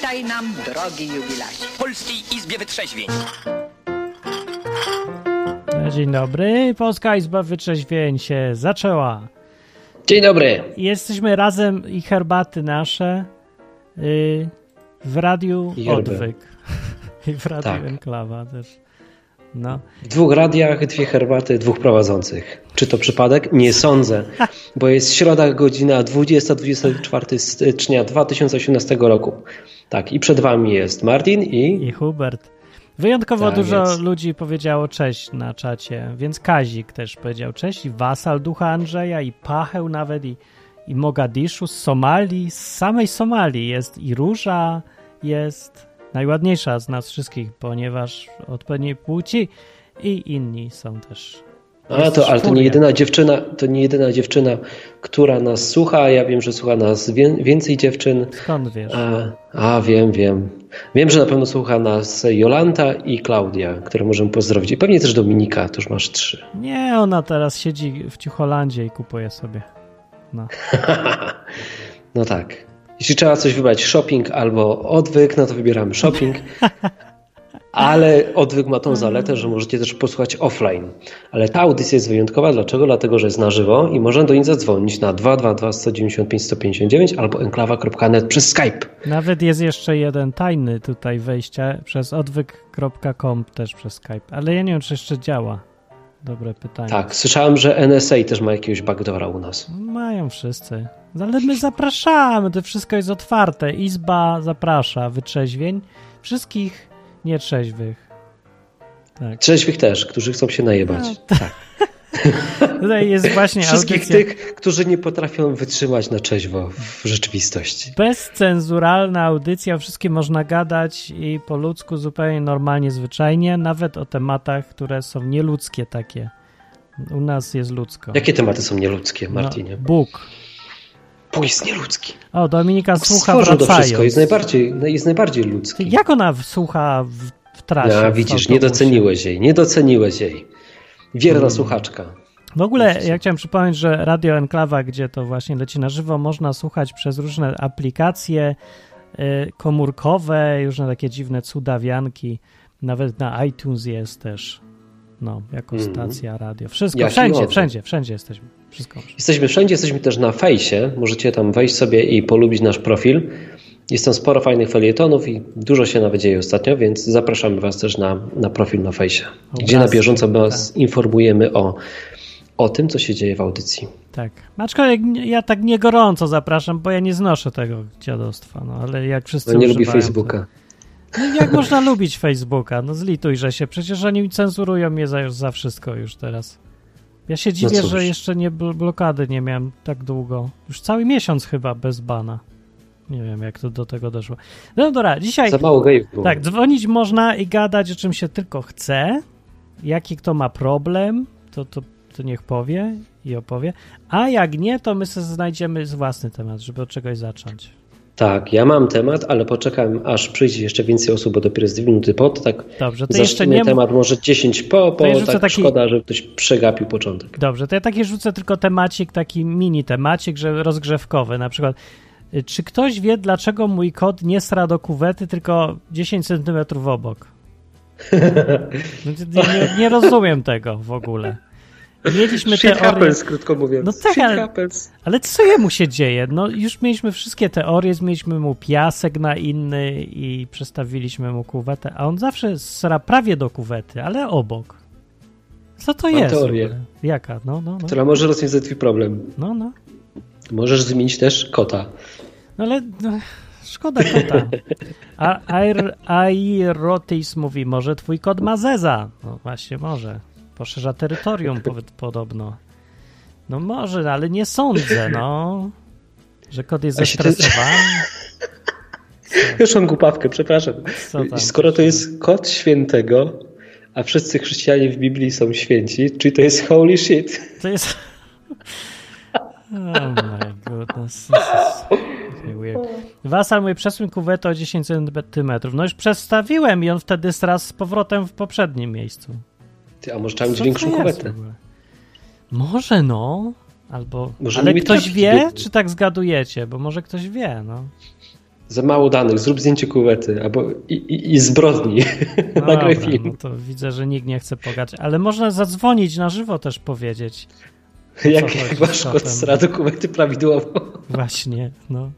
Witaj nam, drogi jubilacie. W Polskiej Izbie Wytrzeźwień. Dzień dobry, Polska Izba Wytrzeźwień się zaczęła. Dzień dobry. Jesteśmy razem i herbaty nasze y, w Radiu I. Odwyk. I w Radiu Tak. Enklawa też. No. W dwóch radiach, dwie herbaty, dwóch prowadzących. Czy to przypadek? Nie sądzę, bo jest środa, godzina 20-24 stycznia 2018 roku. Tak, i przed wami jest Martin i... I Hubert. Wyjątkowo Tak, dużo więc- ludzi powiedziało cześć na czacie, więc Kazik też powiedział cześć i Wasal ducha Andrzeja i Pacheł nawet i, i Mogadiszu z Somalii, z samej Somalii jest i Róża jest najładniejsza z nas wszystkich, ponieważ odpowiedniej płci i inni są też. A to, ale to nie jedyna dziewczyna, to nie jedyna dziewczyna, która nas słucha. Ja wiem, że słucha nas wię, więcej dziewczyn. Skąd wiesz? A, a wiem, wiem. Wiem, że na pewno słucha nas Jolanta i Klaudia, które możemy pozdrowić. I pewnie też Dominika, to już masz trzy. Nie, ona teraz siedzi w Ciucholandzie i kupuje sobie. No. No tak. Jeśli trzeba coś wybrać, shopping albo odwyk, no to wybieramy shopping. Ale odwyk ma tą zaletę, że możecie też posłuchać offline. Ale ta audycja jest wyjątkowa. Dlaczego? Dlatego, że jest na żywo i można do niej zadzwonić na 222 195 159 albo enklawa.net przez Skype. Nawet jest jeszcze jeden tajny tutaj wejście przez odwyk.com też przez Skype, ale ja nie wiem, czy jeszcze działa. Dobre pytanie. Tak, słyszałem, że NSA też ma jakiegoś backdoora u nas. Mają wszyscy. Ale my zapraszamy, to wszystko jest otwarte. Izba zaprasza, wytrzeźwień, wszystkich nietrzeźwych. Tak. Trzeźwych też, którzy chcą się najebać. No, tak. Tutaj jest właśnie Wszystkich audycja tych, którzy nie potrafią wytrzymać na trzeźwo w rzeczywistości. bezcenzuralna audycja, o wszystkim można gadać i po ludzku zupełnie normalnie, zwyczajnie, nawet o tematach, które są nieludzkie takie. U nas jest ludzko. Jakie tematy są nieludzkie, No, Martinie? Bóg. Bóg jest nieludzki. O, Dominika słucha Stworzył to wracając. wszystko, jest najbardziej, jest najbardziej ludzki. Jak ona słucha w, w trasie? Ja, w widzisz, nie doceniłeś jej, nie doceniłeś jej. Wierna Hmm. słuchaczka. W ogóle ja chciałem przypomnieć, że Radio Enklawa, gdzie to właśnie leci na żywo, można słuchać przez różne aplikacje y, komórkowe, różne takie dziwne cudawianki. Nawet na iTunes jest też. No, jako Mhm. stacja radio. Wszystko, wszędzie, wszędzie, wszędzie jesteśmy. Wszystko. Jesteśmy wszędzie, jesteśmy też na fejsie. Możecie tam wejść sobie i polubić nasz profil. Jest tam sporo fajnych felietonów i dużo się nawet dzieje ostatnio, więc zapraszamy Was też na, na profil na fejsie, gdzie na bieżąco tak. Was informujemy o, o tym, co się dzieje w audycji. Tak. Aczkolwiek ja tak nie gorąco zapraszam, bo ja nie znoszę tego dziadostwa. No, ale jak wszyscy No nie lubi Facebooka. To... No jak można lubić Facebooka? No zlitujże się. Przecież oni cenzurują mnie za, za wszystko już teraz. Ja się dziwię, No że jeszcze nie bl- blokady nie miałem tak długo. Już cały miesiąc chyba bez bana. Nie wiem, jak to do tego doszło. No dobra, dzisiaj Za mało gejów było. tak, dzwonić można i gadać o czym się tylko chce. Jaki kto ma problem, to, to, to niech powie i opowie. A jak nie, to my sobie znajdziemy własny temat, żeby od czegoś zacząć. Tak, ja mam temat, ale poczekam, aż przyjdzie jeszcze więcej osób, bo dopiero jest dwie minuty po, to tak Dobrze, to jeszcze nie... temat może 10 po, ja bo rzucę tak taki- szkoda, żeby ktoś przegapił początek. Dobrze, to ja taki rzucę tylko temacik, taki mini temacik, że rozgrzewkowy. Na przykład, y, czy ktoś wie, dlaczego mój kot nie sra do kuwety, tylko 10 centymetrów obok? Nie, nie rozumiem tego w ogóle. Mieliśmy Shit teorię, happens, krótko mówiąc. No tak, Shit ale- happens. ale co jemu się dzieje? No już mieliśmy wszystkie teorie, zmieniliśmy mu piasek na inny i przestawiliśmy mu kuwetę, a on zawsze sra prawie do kuwety, ale obok. Co to Mam jest? teorię. Jaka? No, no, no. Która może rozwiązać twój problem. No, no. Możesz zmienić też kota. No ale no, szkoda kota. A Air, Airotis mówi, może twój kot ma zeza. No właśnie, może. Poszerza terytorium po, podobno. No może, ale nie sądzę, no. Że kot jest zestresowany. Już mam głupawkę, przepraszam. Skoro to jest kot świętego, a wszyscy chrześcijanie w Biblii są święci, czyli to jest holy shit. To jest... Oh my goodness. Wasal mój przesuń kuwetę o 10 cm. No już przestawiłem i on wtedy stras z powrotem w poprzednim miejscu. Ty, a może trzeba mieć większą ogóle? Może no. Albo. Może ale ktoś trafić wie, biedny. czy tak zgadujecie? Bo może ktoś wie, no. za mało danych, zrób zdjęcie kuwety albo i, i, i zbrodni. No Nagraj dobra, film. no to widzę, że nikt nie chce pogadać, ale można zadzwonić na żywo też powiedzieć. Jak z wasz kotem? sra do kuwety prawidłowo. Właśnie, no.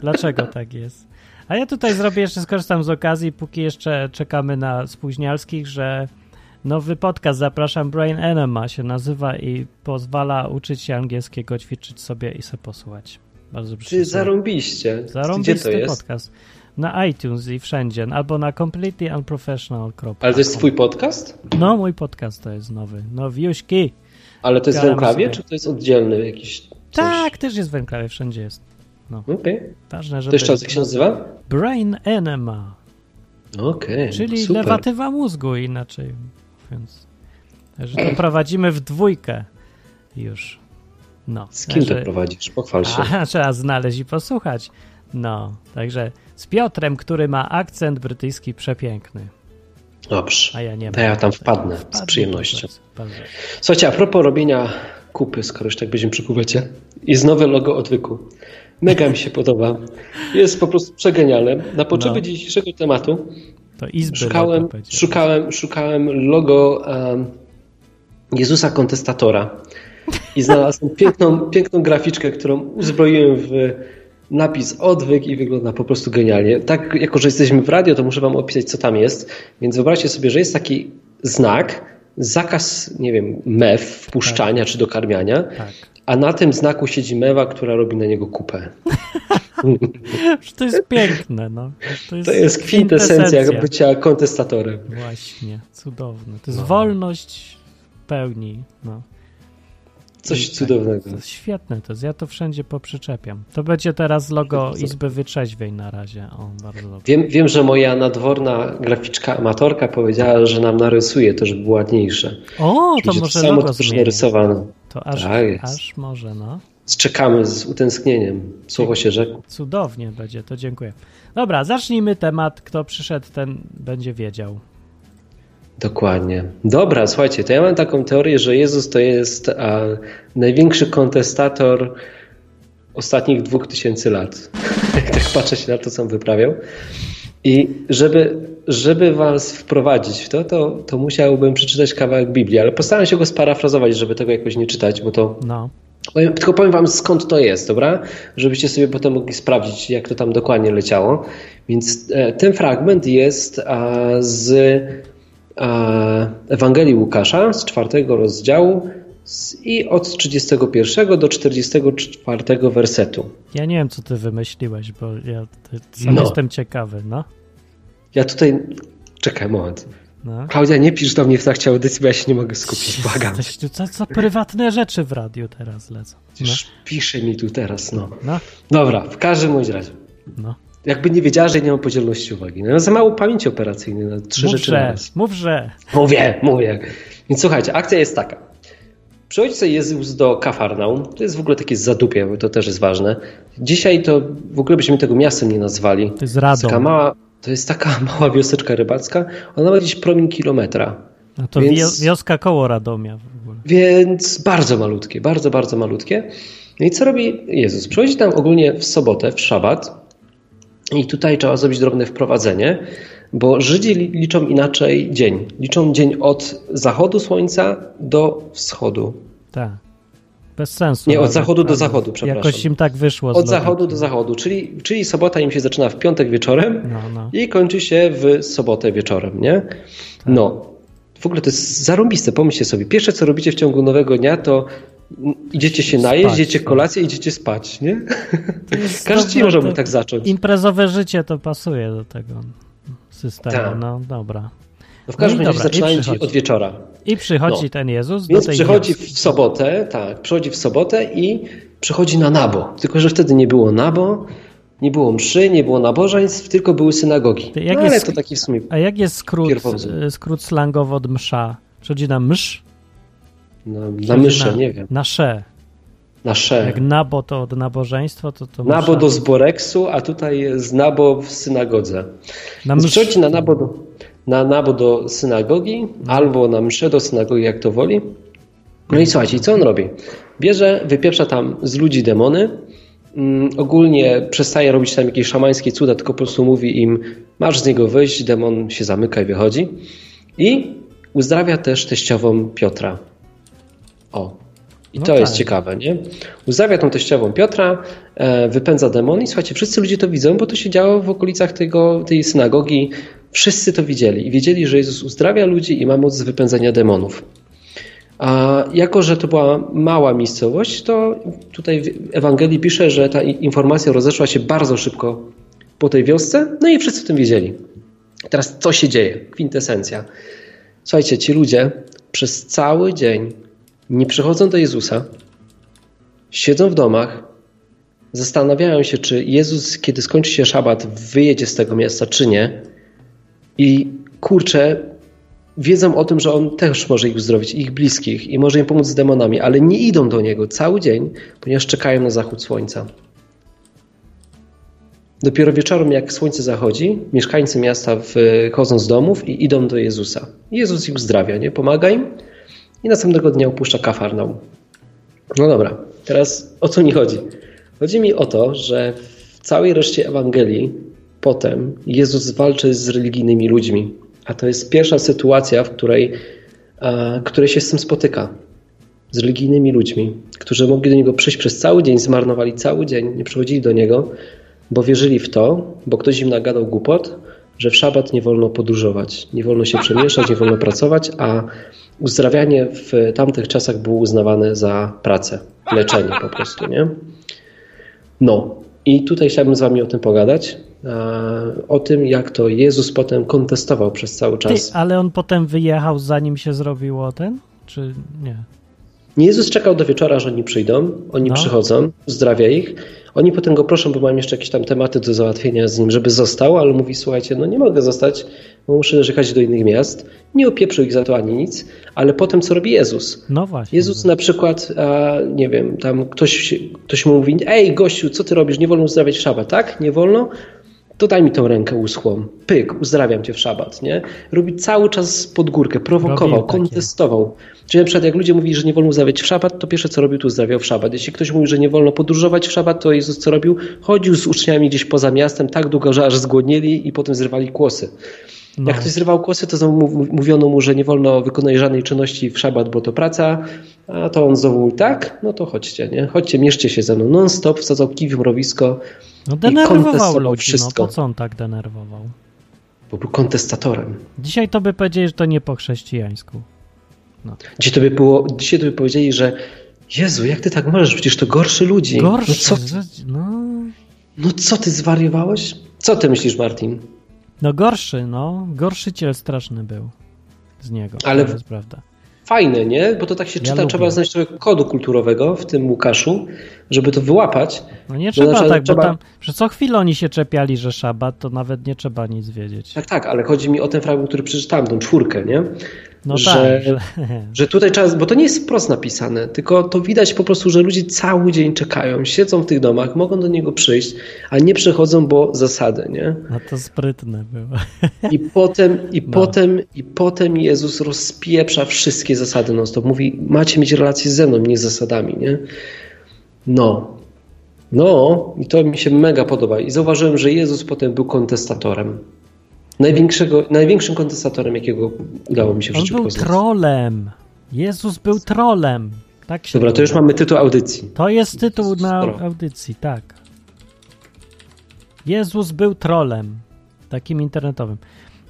Dlaczego tak jest? A ja tutaj zrobię jeszcze, skorzystam z okazji, póki jeszcze czekamy na spóźnialskich, że nowy podcast Zapraszam Brain Enema się nazywa i pozwala uczyć się angielskiego, ćwiczyć sobie i sobie posłuchać. Bardzo Ty przyjemnie. zarąbiście. Gdzie to Zarąbisty jest? podcast. Na iTunes i wszędzie, albo na completelyunprofessional.com. Ale to jest twój podcast? No, mój podcast to jest nowy. Nowiuśki. Ale to jest w sobie. czy to jest oddzielny jakiś coś? Tak, też jest w enklawie, wszędzie jest. Okej. Ważne, żeby... To jeszcze raz jak się nazywa? Brain Enema. Okej, Czyli super. lewatywa mózgu inaczej mówiąc. Także to prowadzimy w dwójkę już. No. Z kim to prowadzisz? Pochwal się. A, trzeba znaleźć i posłuchać. No, także z Piotrem, który ma akcent brytyjski przepiękny, Dobrze. a ja nie mam. To ja tam wpadnę z przyjemnością. bardzo- Słuchajcie, a propos robienia kupy, skoro już tak będziemy przy kuwecie, jest nowe logo odwyku. Mega mi się podoba. Jest po prostu przegenialne. Na potrzeby No. dzisiejszego tematu To izby szukałem, logo szukałem, szukałem logo um, Jezusa Kontestatora i znalazłem piękną, piękną graficzkę, którą uzbroiłem w napis odwyk i wygląda po prostu genialnie. Tak, jako że jesteśmy w radio, to muszę wam opisać, co tam jest. Więc wyobraźcie sobie, że jest taki znak, zakaz, nie wiem, mew, wpuszczania czy dokarmiania, Tak. a na tym znaku siedzi mewa, która robi na niego kupę. To jest piękne, no. To jest, To jest kwintesencja bycia kontestatorem. Właśnie, cudowne. To jest wolność w pełni, no. Coś tak, cudownego. To jest świetne, to jest, ja to wszędzie poprzyczepiam. To będzie teraz logo. Izby Wyczeźwiej na razie. O, bardzo dobrze. Wiem, wiem, że moja nadworna graficzka amatorka powiedziała, że nam narysuje to, żeby było ładniejsze. O, to Będzie może samo, logo zmienić. narysowane. To aż, Tak aż może, no. Czekamy z utęsknieniem. Słowo się rzekło. Cudownie będzie, to dziękuję. Dobra, zacznijmy temat. Kto przyszedł, ten będzie wiedział. Dokładnie. Dobra, słuchajcie, to ja mam taką teorię, że Jezus to jest a, największy kontestator ostatnich dwóch tysięcy lat. Jak tak patrzę się na to, co on wyprawiał. I żeby, żeby was wprowadzić w to, to, to musiałbym przeczytać kawałek Biblii, ale postaram się go sparafrazować, żeby tego jakoś nie czytać, bo to No, Powiem, tylko powiem wam skąd to jest, dobra? Żebyście sobie potem mogli sprawdzić, jak to tam dokładnie leciało. Więc e, ten fragment jest a, z a, Ewangelii Łukasza, z czwartego rozdziału z, i od 31 do 44 wersetu. ja nie wiem, co ty wymyśliłeś, bo ja sam No. jestem ciekawy, no. Ja tutaj... Czekaj, moment. No. Klaudia, nie pisz do mnie w trakcie audycji, bo ja się nie mogę skupić, błagam. Tu, co, co prywatne rzeczy w radiu teraz lecą. No, Pisze mi tu teraz, no. no, Dobra, w każdym bądź razie. no. Jakby nie wiedziała, że nie mam podzielności uwagi. No, za mało pamięci operacyjnej na trzy Mów, rzeczy na że, raz. mów, że. Mówię, mówię. Więc słuchajcie, akcja jest taka. Przychodzi sobie Jezus do Kafarnaum. To jest w ogóle takie zadupie, bo to też jest ważne. Dzisiaj to w ogóle byśmy tego miastem nie nazwali. To jest To jest taka mała, to jest taka mała wioseczka rybacka. Ona ma gdzieś promień kilometra. No to Więc- wio- wioska koło Radomia w ogóle. Więc bardzo malutkie, bardzo, bardzo malutkie. No i co robi Jezus? Przychodzi tam ogólnie w sobotę, w szabat. I tutaj trzeba zrobić drobne wprowadzenie, bo Żydzi li- liczą inaczej dzień. Liczą dzień od zachodu słońca do wschodu. Tak. Bez sensu. Nie, od nawet, zachodu do zachodu, przepraszam. Jakoś im tak wyszło. Od zachodu do zachodu, czyli, czyli sobota im się zaczyna w piątek wieczorem No, no. i kończy się w sobotę wieczorem, nie? Tak. No. W ogóle to jest zarąbiste, pomyślcie sobie. Pierwsze, co robicie w ciągu nowego dnia, to idziecie się najeść, Spać, idziecie no. kolację, idziecie spać, nie? Każdy dobre, może tak zacząć. Imprezowe życie to pasuje do tego systemu. Tak. No dobra. No w każdym No razie dobra, i zaczynają dzień przychodzi. od wieczora. I przychodzi No. ten Jezus Więc do tej przychodzi wioski. w sobotę, tak, przychodzi w sobotę i przychodzi na nabo. Tylko, że wtedy nie było nabo, nie było mszy, nie było nabożeństw, tylko były synagogi. No, ale jest- to taki w sumie A jak jest skrót, Pierwowzór. y, skrót slangowo od msza? Przychodzi na msz? na, na na, nie wiem, Na sze. na sze. Jak nabo to od nabożeństwo, to to Nabo msza. do zboreksu, a tutaj jest nabo w synagodze. Na msz. przychodzi na nabo do, na nabo do synagogi, albo na mszę do synagogi, jak to woli. No i słuchajcie, co on robi? Bierze, wypieprza tam z ludzi demony mm, ogólnie przestaje robić tam jakieś szamańskie cuda, tylko po prostu mówi im, masz z niego wyjść, demon się zamyka i wychodzi. I uzdrawia też teściową Piotra. O, i No to jest tak. ciekawe, nie? Uzdrawia tą teściową Piotra, e, wypędza demony i słuchajcie, wszyscy ludzie to widzą, bo to się działo w okolicach tego, tej synagogi. Wszyscy to widzieli i wiedzieli, że Jezus uzdrawia ludzi i ma moc wypędzania demonów. A jako, że to była mała miejscowość, to tutaj w Ewangelii pisze, że ta informacja rozeszła się bardzo szybko po tej wiosce, no i wszyscy o tym wiedzieli. Teraz co się dzieje? Kwintesencja. Słuchajcie, ci ludzie przez cały dzień nie przychodzą do Jezusa, siedzą w domach, zastanawiają się, czy Jezus, kiedy skończy się szabat, wyjedzie z tego miasta, czy nie. I kurczę, wiedzą o tym, że On też może ich uzdrowić, ich bliskich i może im pomóc z demonami, ale nie idą do Niego cały dzień, ponieważ czekają na zachód słońca. Dopiero wieczorem, jak słońce zachodzi, mieszkańcy miasta wychodzą z domów i idą do Jezusa. Jezus ich uzdrawia, nie? Pomaga im i następnego dnia opuszcza Kafarnaum. No dobra, teraz o co mi chodzi? Chodzi mi o to, że w całej reszcie Ewangelii potem Jezus walczy z religijnymi ludźmi, a to jest pierwsza sytuacja, w której, e, której się z tym spotyka. Z religijnymi ludźmi, którzy mogli do Niego przyjść przez cały dzień, zmarnowali cały dzień, nie przychodzili do Niego, bo wierzyli w to, bo ktoś im nagadał głupot, że w szabat nie wolno podróżować, nie wolno się przemieszczać, nie wolno pracować, a uzdrawianie w tamtych czasach było uznawane za pracę, leczenie po prostu, nie? No i tutaj chciałbym z wami o tym pogadać, o tym jak to Jezus potem kontestował przez cały Ty, czas. ale on potem wyjechał, zanim się zrobiło ten? Czy nie? Jezus czekał do wieczora, że oni przyjdą, oni No. przychodzą, zdrawia ich. Oni potem go proszą, bo mają jeszcze jakieś tam tematy do załatwienia z nim, żeby został, ale mówi, słuchajcie, no nie mogę zostać, bo muszę jechać do innych miast. Nie opieprzył ich za to ani nic, ale potem co robi Jezus? No właśnie. Jezus na przykład, a, nie wiem, tam ktoś, ktoś mu mówi, ej gościu, co ty robisz, nie wolno uzdrawiać w szabat, tak? Nie wolno? To daj mi tą rękę uschłą. Pyk, uzdrawiam cię w szabat, nie? Robi cały czas pod górkę, prowokował, Robił takie. kontestował. Czyli na przykład jak ludzie mówili, że nie wolno uzdrawiać w szabat, to pierwsze co robił, to uzdrawiał w szabat. Jeśli ktoś mówił, że nie wolno podróżować w szabat, to Jezus co robił? Chodził z uczniami gdzieś poza miastem tak długo, że aż zgłodnieli i potem zrywali kłosy. No. Jak ktoś zrywał kłosy, to znowu mów- mówiono mu, że nie wolno wykonać żadnej czynności w szabat, bo to praca, a to on znowu mówi, tak, no to chodźcie, nie? Chodźcie, mieszcie się ze mną non-stop, wsadzał kij w mrowisko, No denerwował ludzi, wszystko. no po co on tak denerwował? bo był kontestatorem. Dzisiaj to by powiedzieli, że to nie po chrześcijańsku. Dzisiaj to by, było, dzisiaj to by powiedzieli, że Jezu, jak ty tak możesz, przecież to gorszy ludzi. Gorszy, No co, no, no co ty zwariowałeś? Co ty myślisz, Martin? No gorszy, no, gorszyciel straszny był z niego, Ale- to jest prawda. Fajne, nie? Bo to tak się Ja czyta, trzeba lubię. znać trochę kodu kulturowego w tym Łukaszu, żeby to wyłapać. No nie trzeba znaczy, tak, trzeba- bo tam, że co chwilę oni się czepiali, że szabat, to nawet nie trzeba nic wiedzieć. Tak, tak, ale chodzi mi o ten fragment, który przeczytałem, tą czwórkę, nie? No że- tak, że, tutaj trzeba, bo to nie jest wprost napisane, tylko to widać po prostu, że ludzie cały dzień czekają, siedzą w tych domach, mogą do niego przyjść, a nie przychodzą, bo zasady, nie? no to sprytne było. I potem, i No. potem, i potem Jezus rozpieprza wszystkie zasady non stop. Mówi, macie mieć relacje ze mną, nie z zasadami, nie? No. No, i to mi się mega podoba. I zauważyłem, że Jezus potem był kontestatorem. Największego, największym kontestatorem, jakiego udało mi się w On życiu był poznać. trolem. Jezus był trolem. Tak Dobra, to już mamy tytuł audycji. To jest tytuł na audycji, tak. Jezus był trolem. Takim internetowym.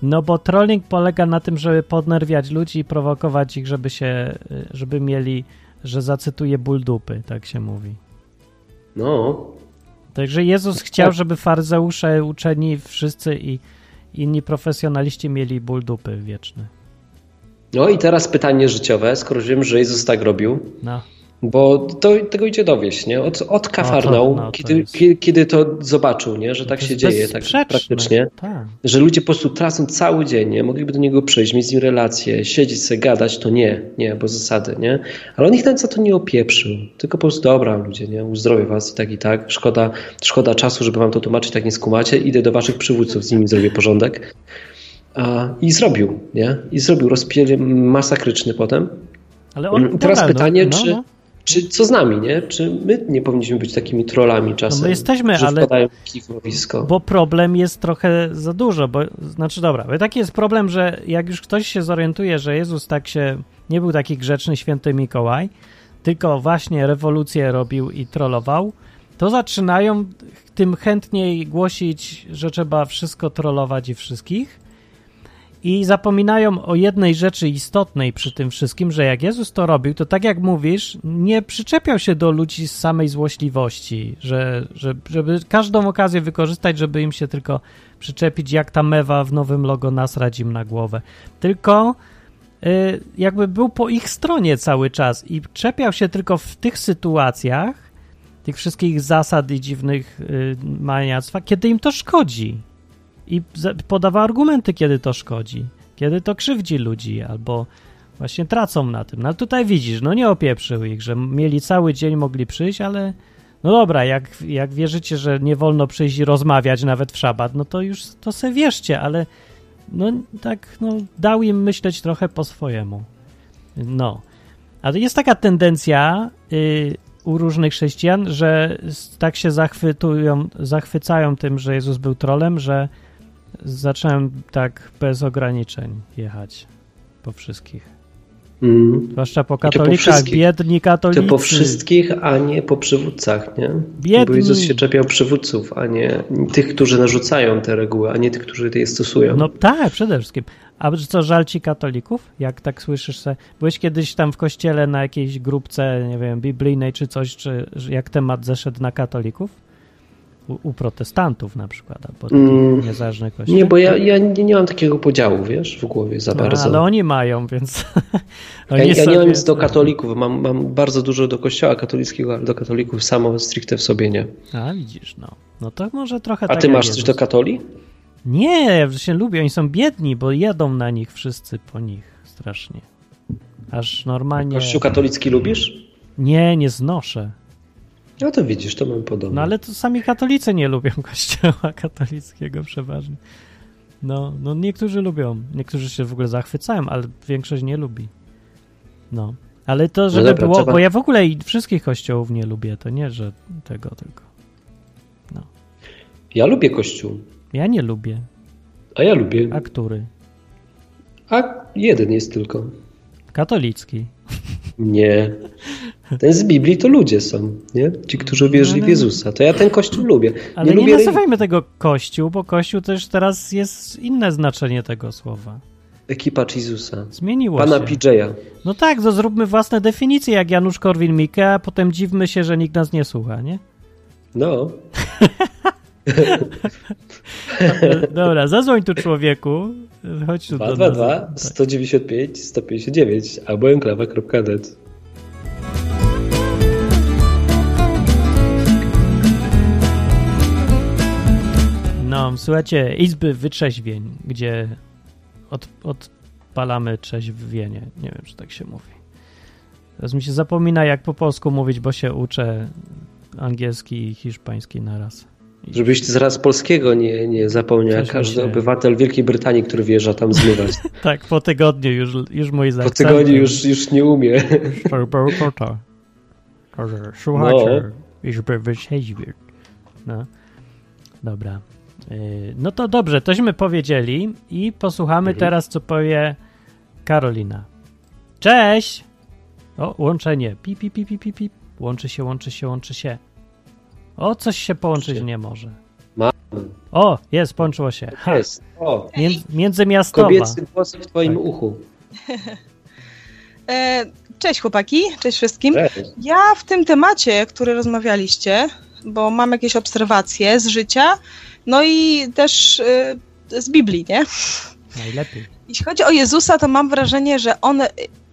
No bo trolling polega na tym, żeby podnerwiać ludzi i prowokować ich, żeby się, y, żeby mieli, że zacytuję ból dupy, tak się mówi. No, Także Jezus chciał, Tak. żeby faryzeusze, uczeni wszyscy i inni profesjonaliści mieli ból dupy wieczny. no i teraz pytanie życiowe, skoro wiem, że Jezus tak robił, No. Bo to, tego idzie dowieść, nie? Od, od Kafarnaum, no to kiedy, jest- kiedy, to zobaczył, nie? że tak się dzieje, tak praktycznie. Tak. że ludzie po prostu tracą cały dzień, nie? Mogliby do niego przyjść, mieć z nim relacje, siedzieć sobie, gadać, to nie, nie, bo zasady, nie? Ale on ich nawet za to nie opieprzył, tylko po prostu, dobra ludzie, nie? Uzdrowię was i tak i tak, szkoda, szkoda czasu, żeby wam to tłumaczyć, tak nie skumacie, idę do waszych przywódców, z nimi zrobię porządek. A, I zrobił, nie? I zrobił rozpiel masakryczny potem. Ale on, Mm, teraz dobra, pytanie, no, no. Czy co z nami, nie? Czy my nie powinniśmy być takimi trollami czasem? No my jesteśmy, ale-. Bo problem jest trochę za dużo, bo znaczy dobra, bo taki jest problem, że jak już ktoś się zorientuje, że Jezus tak się nie był taki grzeczny święty Mikołaj, tylko właśnie rewolucję robił i trollował, to zaczynają tym chętniej głosić, że trzeba wszystko trollować i wszystkich. I zapominają o jednej rzeczy istotnej przy tym wszystkim, że jak Jezus to robił, to tak jak mówisz, nie przyczepiał się do ludzi z samej złośliwości, że, że, żeby każdą okazję wykorzystać, żeby im się tylko przyczepić, jak ta mewa w nowym logo nasrać im na głowę. Tylko y, jakby był po ich stronie cały czas i czepiał się tylko w tych sytuacjach, tych wszystkich zasad i dziwnych y, maniactwa, kiedy im to szkodzi. I podawał argumenty, kiedy to szkodzi, kiedy to krzywdzi ludzi, albo właśnie tracą na tym. No tutaj widzisz, no nie opieprzył ich, że mieli cały dzień, mogli przyjść, ale no dobra, jak, jak wierzycie, że nie wolno przyjść i rozmawiać nawet w szabat, no to już to se wierzcie, ale no tak, no dał im myśleć trochę po swojemu. No. Ale jest taka tendencja y, u różnych chrześcijan, że tak się zachwytują, zachwycają tym, że Jezus był trolem, że zacząłem tak bez ograniczeń jechać po wszystkich. Mm. Zwłaszcza po po katolikach, wszystkich. biedni To katolicy. po wszystkich, a nie po przywódcach, nie? Biedni. Bo Jezus się czepiał przywódców, a nie tych, którzy narzucają te reguły, a nie tych, którzy je stosują. No tak, przede wszystkim. A co, żal ci katolików? Jak tak słyszysz se? Byłeś kiedyś tam w kościele na jakiejś grupce, nie wiem, biblijnej czy coś, czy jak temat zeszedł na katolików? U, u protestantów na przykład, albo Mm, niezależnych kościołów. Nie, bo ja, ja nie, nie mam takiego podziału, wiesz, w głowie za No, bardzo. ale oni mają, więc Ja, oni ja nie sobie- mam nic do katolików, mam, mam bardzo dużo do kościoła katolickiego, ale do katolików samo stricte w sobie nie. A widzisz, no. No to może trochę A tak ty masz coś do katoli? Nie, się lubią, oni są biedni, bo jedą na nich wszyscy po nich strasznie. Aż normalnie... Kościół katolicki lubisz? Nie, nie znoszę. No to widzisz, to mam podobne. No ale to sami katolicy nie lubią kościoła katolickiego przeważnie. No, no niektórzy lubią, niektórzy się w ogóle zachwycają, ale większość nie lubi. No, ale to, żeby dobra, było, trzeba- bo ja w ogóle i wszystkich kościołów nie lubię, to nie, że tego tylko. Ja lubię kościół, Ja nie lubię. a ja lubię. A który? A jeden jest tylko. Katolicki. Nie. Ten z Biblii to ludzie są, nie? Ci, którzy wierzyli w Jezusa. To ja ten kościół lubię. Ale nie, lubię nazywajmy tego kościół, bo kościół też teraz jest inne znaczenie tego słowa. ekipa Jezusa. Zmieniło Pana się. PJ'a. No tak, to zróbmy własne definicje, jak Janusz Korwin-Mikke, a potem dziwmy się, że nikt nas nie słucha, nie? No. Dobra, zadzwoń tu człowieku. Chodź tu do nas. 222 Tak. 195 159 albo enklawa.net. No, słuchajcie, Izby Wytrzeźwień, gdzie od, odpalamy trzeźwienie. Nie wiem, czy tak się mówi. Teraz mi się zapomina, jak po polsku mówić, bo się uczę angielski i hiszpański naraz. I- Żebyś ty zaraz polskiego nie, nie zapomniał, jak Coś każdy się- obywatel Wielkiej Brytanii, który wjeżdża tam zmywać. Tak, po tygodniu już, już mój Po zakcent. tygodniu już, już nie umie. Słuchajcie, Izby Wytrzeźwień. No, dobra. Yy, No to dobrze, tośmy powiedzieli i posłuchamy Mhm. teraz, co powie Karolina. Cześć! O, łączenie. Pip, pip, pip, pip, pip, pip. Łączy się, łączy się, łączy się. O, coś się połączyć nie może. Ma- O, jest, połączyło się. Ha, Jest. O, między, międzymiastowa. kobiecy głos w twoim Tak. uchu. E, Cześć chłopaki, cześć wszystkim. Cześć. Ja w tym temacie, który rozmawialiście, bo mam jakieś obserwacje z życia, no i też e, z Biblii, nie? Najlepiej. Jeśli chodzi o Jezusa, to mam wrażenie, że on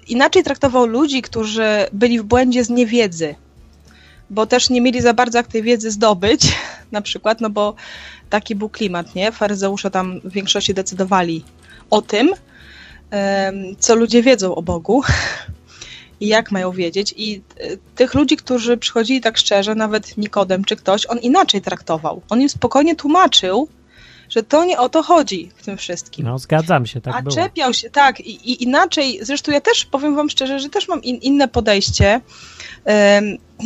inaczej traktował ludzi, którzy byli w błędzie z niewiedzy, bo też nie mieli za bardzo jak tej wiedzy zdobyć, na przykład, no bo taki był klimat, nie? Faryzeusze tam w większości decydowali o tym, co ludzie wiedzą o Bogu i jak mają wiedzieć. I e, tych ludzi, którzy przychodzili tak szczerze, nawet Nikodem czy ktoś, on inaczej traktował. On im spokojnie tłumaczył, że to nie o to chodzi w tym wszystkim. No, zgadzam się, tak A było. czepiał się, tak, i, i inaczej, zresztą ja też powiem wam szczerze, że też mam in, inne podejście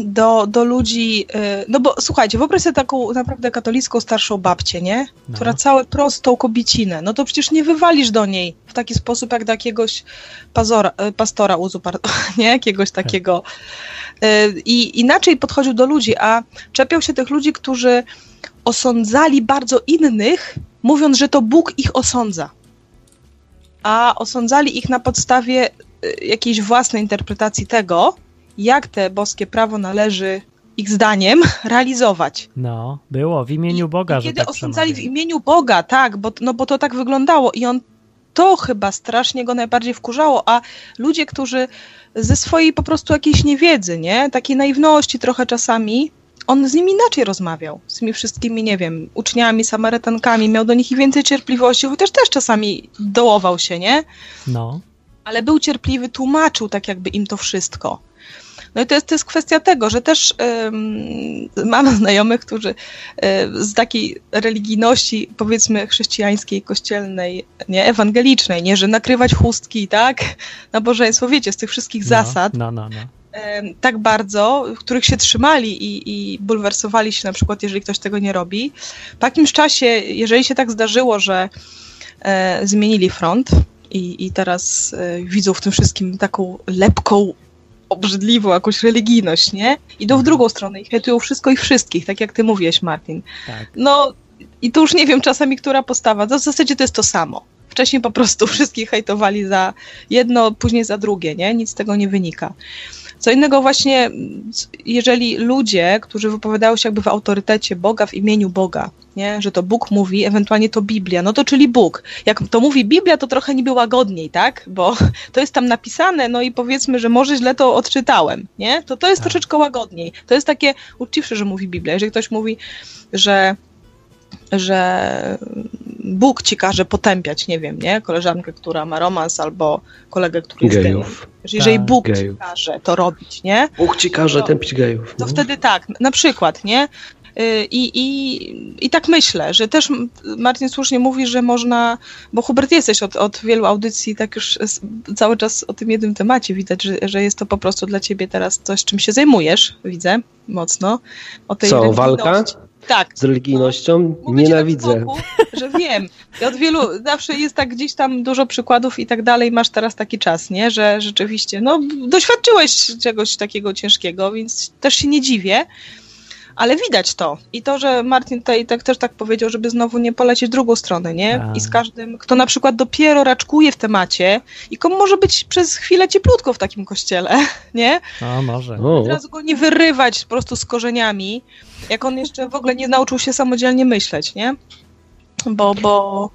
do, do ludzi, e, no bo słuchajcie, wyobraź sobie taką naprawdę katolicką starszą babcię, nie? No. Która całe prostą kobiecinę, no to przecież nie wywalisz do niej w taki sposób jak do jakiegoś pazora, e, pastora uzu, pardon, nie? Jakiegoś takiego. E, I inaczej podchodził do ludzi, a czepiał się tych ludzi, którzy osądzali bardzo innych, mówiąc, że to Bóg ich osądza. A osądzali ich na podstawie y, jakiejś własnej interpretacji tego, jak te boskie prawo należy ich zdaniem realizować. No, było w imieniu I- Boga, i kiedy tak osądzali w imieniu Boga, tak, bo, no bo to tak wyglądało i on to chyba strasznie go najbardziej wkurzało, a ludzie, którzy ze swojej po prostu jakiejś niewiedzy, nie, takiej naiwności trochę czasami, on z nimi inaczej rozmawiał, z tymi wszystkimi, nie wiem, uczniami, samarytankami, miał do nich i więcej cierpliwości, chociaż też czasami dołował się, nie? No, ale był cierpliwy, tłumaczył tak jakby im to wszystko. No i to jest, to jest kwestia tego, że też ym, mam znajomych, którzy y, z takiej religijności, powiedzmy, chrześcijańskiej, kościelnej, nie, ewangelicznej, nie, że nakrywać chustki, tak, nabożeństwo, wiecie, z tych wszystkich no, zasad, No, no, no. tak bardzo, których się trzymali i, i bulwersowali się na przykład, jeżeli ktoś tego nie robi. Po jakimś czasie, jeżeli się tak zdarzyło, że e, zmienili front i, i teraz e, widzą w tym wszystkim taką lepką, obrzydliwą jakąś religijność, nie? Idą w drugą stronę i hejtują wszystko i wszystkich, tak jak ty mówiłeś, Martin. Tak. No i tu już nie wiem czasami, która postawa. To w zasadzie to jest to samo. Wcześniej po prostu wszystkich hejtowali za jedno, później za drugie, nie? Nic z tego nie wynika. Co innego właśnie, jeżeli ludzie, którzy wypowiadają się jakby w autorytecie Boga, w imieniu Boga, nie? że to Bóg mówi, ewentualnie to Biblia, no to czyli Bóg. Jak to mówi Biblia, to trochę niby łagodniej, tak? Bo to jest tam napisane, no i powiedzmy, że może źle to odczytałem, nie? To to jest Tak. troszeczkę łagodniej. To jest takie uczciwsze, że mówi Biblia. Jeżeli ktoś mówi, że że Bóg ci każe potępiać, nie wiem, nie? Koleżankę, która ma romans, albo kolegę, który jest. Gejów. Że jeżeli Tak, Bóg gejów. ci każe to robić, nie? Bóg ci każe No. tępić gejów. To no. wtedy tak, na przykład, nie? Y, I, i, I tak myślę, że też m- Martin słusznie mówi, że można, bo Hubert jesteś od, od wielu audycji, tak już cały czas o tym jednym temacie widać, że, że jest to po prostu dla ciebie teraz coś, czym się zajmujesz, widzę mocno. O tej Co, walka? Tak, Z religijnością Mówię ci nienawidzę. tak boku, że wiem. Od wielu, zawsze jest tak gdzieś tam dużo przykładów i tak dalej, masz teraz taki czas, nie? Że rzeczywiście, no doświadczyłeś czegoś takiego ciężkiego, więc też się nie dziwię, ale widać to. I to, że Martin tutaj tak, też tak powiedział, żeby znowu nie polecieć w drugą stronę, nie? Tak. I z każdym, kto na przykład dopiero raczkuje w temacie i komu może być przez chwilę cieplutko w takim kościele, nie? No, może. Od razu go nie wyrywać po prostu z korzeniami, jak on jeszcze w ogóle nie nauczył się samodzielnie myśleć, nie? Bo, bo,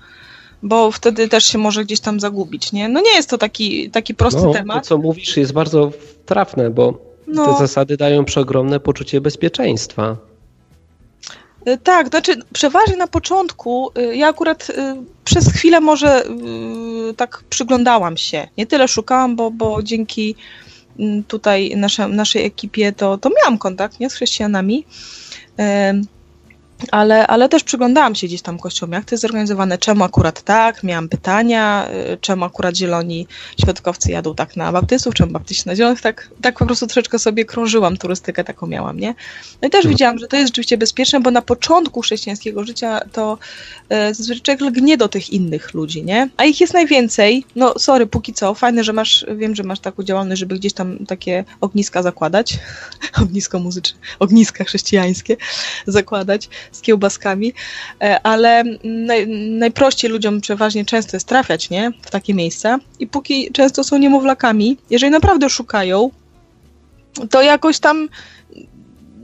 bo wtedy też się może gdzieś tam zagubić, nie? No nie jest to taki, taki prosty no, to temat. co mówisz jest bardzo trafne, bo No. te zasady dają przeogromne poczucie bezpieczeństwa. Y, Tak, znaczy przeważnie na początku, y, ja akurat y, przez chwilę może tak przyglądałam się. Nie tyle szukałam, bo, bo dzięki mm, tutaj nasze, naszej ekipie to, to miałam kontakt nie, z chrześcijanami. Ale, ale też przyglądałam się gdzieś tam kościołom, jak to jest zorganizowane, czemu akurat tak, miałam pytania, y, czemu akurat zieloni świadkowcy jadą tak na baptystów, czemu baptyści na zielonych, tak, tak po prostu troszeczkę sobie krążyłam, turystykę taką miałam, nie? No i też Mhm. widziałam, że to jest rzeczywiście bezpieczne, bo na początku chrześcijańskiego życia to e, zazwyczaj lgnie do tych innych ludzi, nie? A ich jest najwięcej, no sorry, póki co, fajne, że masz, wiem, że masz taką działalność, żeby gdzieś tam takie ogniska zakładać, ognisko muzyczne, ogniska chrześcijańskie zakładać z kiełbaskami, e, ale naj, najprościej ludziom przeważnie często jest trafiać, nie? W takie miejsca i póki często są niemowlakami, jeżeli naprawdę szukają, to jakoś tam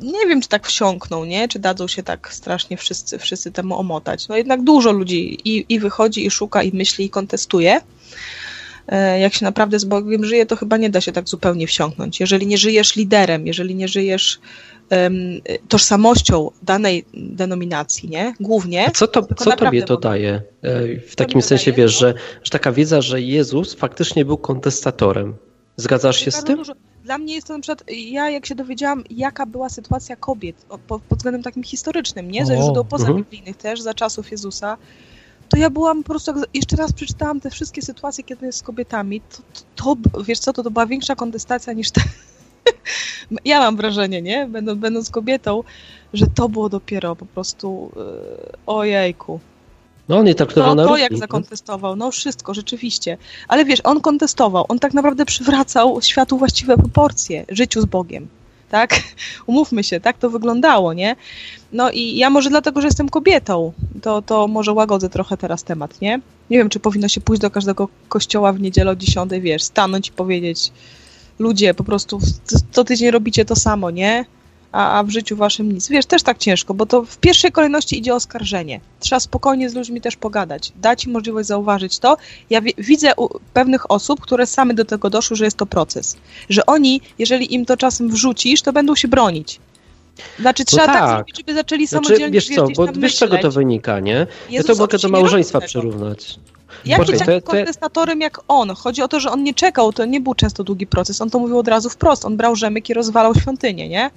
nie wiem, czy tak wsiąkną, nie? Czy dadzą się tak strasznie wszyscy, wszyscy temu omotać. No jednak dużo ludzi i, i wychodzi, i szuka, i myśli, i kontestuje. E, Jak się naprawdę z Bogiem żyje, to chyba nie da się tak zupełnie wsiąknąć. Jeżeli nie żyjesz liderem, jeżeli nie żyjesz em, tożsamością danej denominacji, nie? Głównie. A co, to, Tylko co tobie to daje? E, W takim sensie, daje? wiesz, że, że taka wiedza, że Jezus faktycznie był kontestatorem. Zgadzasz się z tym? Dużo, Dla mnie jest to na przykład, ja jak się dowiedziałam, jaka była sytuacja kobiet pod względem takim historycznym, nie? Ze O, źródeł mhm. pozabiblijnych też, za czasów Jezusa, to ja byłam po prostu, jak jeszcze raz przeczytałam te wszystkie sytuacje, kiedy jest z kobietami, to, to, to wiesz co, to, to była większa kontestacja niż te... ja mam wrażenie, nie? Będąc, będąc kobietą, że to było dopiero po prostu yy, ojejku. No on je traktował To, na to równi, jak zakontestował, no wszystko, rzeczywiście. Ale wiesz, on kontestował, on tak naprawdę przywracał światu właściwe proporcje, życiu z Bogiem. Tak? Umówmy się, tak to wyglądało, nie? No i ja może dlatego, że jestem kobietą, to, to może łagodzę trochę teraz temat, nie? Nie wiem, czy powinno się pójść do każdego kościoła w niedzielę o 10, wiesz, stanąć i powiedzieć ludzie, po prostu co- tydzień robicie to samo, nie? A, a w życiu waszym nic. Wiesz, też tak ciężko, bo to w pierwszej kolejności idzie oskarżenie. Trzeba spokojnie z ludźmi też pogadać, dać im możliwość zauważyć to. Ja wi- widzę u pewnych osób, które same do tego doszły, że jest to proces. Że oni, jeżeli im to czasem wrzucisz, to będą się bronić. Znaczy, trzeba tak. tak. zrobić, żeby zaczęli Znaczy, samodzielnie wiesz co, bo wiesz czego to wynika, nie? Ja Jezus to mogę do małżeństwa przyrównać. Takim to- kontestatorem jak on? Chodzi o to, że on nie czekał, to nie był często długi proces. On to mówił od razu wprost. On brał rzemyk i rozwalał świątynię, nie?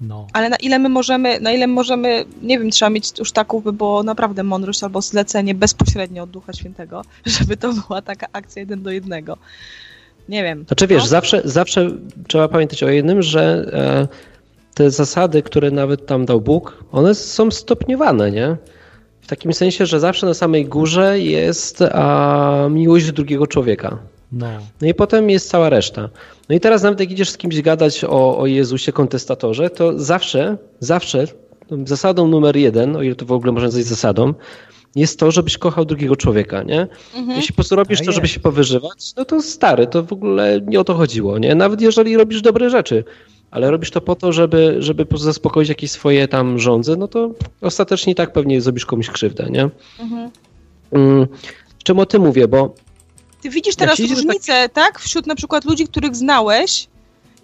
No. Ale na ile my możemy, na ile możemy, nie wiem, trzeba mieć już taką, by było naprawdę mądrość albo zlecenie bezpośrednio od Ducha Świętego, żeby to była taka akcja jeden do jednego. Nie wiem. Znaczy wiesz, No. zawsze, zawsze trzeba pamiętać o jednym, że e, te zasady, które nawet tam dał Bóg, one są stopniowane, nie? W takim sensie, że zawsze na samej górze jest a, miłość drugiego człowieka. No. No i potem jest cała reszta. No i teraz nawet jak idziesz z kimś gadać o, o Jezusie, kontestatorze, to zawsze, zawsze zasadą numer jeden, o ile to w ogóle można nazwać zasadą, jest to, żebyś kochał drugiego człowieka, nie? Mhm. Jeśli po prostu robisz Tak to, żeby jest. się powyżywać, no to stary, to w ogóle nie o to chodziło, nie? Nawet jeżeli robisz dobre rzeczy, ale robisz to po to, żeby, żeby zaspokoić jakieś swoje tam żądze, no to ostatecznie i tak pewnie zrobisz komuś krzywdę, nie? Mhm. Mm, Czemu o tym mówię? Bo Ty widzisz teraz różnicę, tak? Wśród na przykład ludzi, których znałeś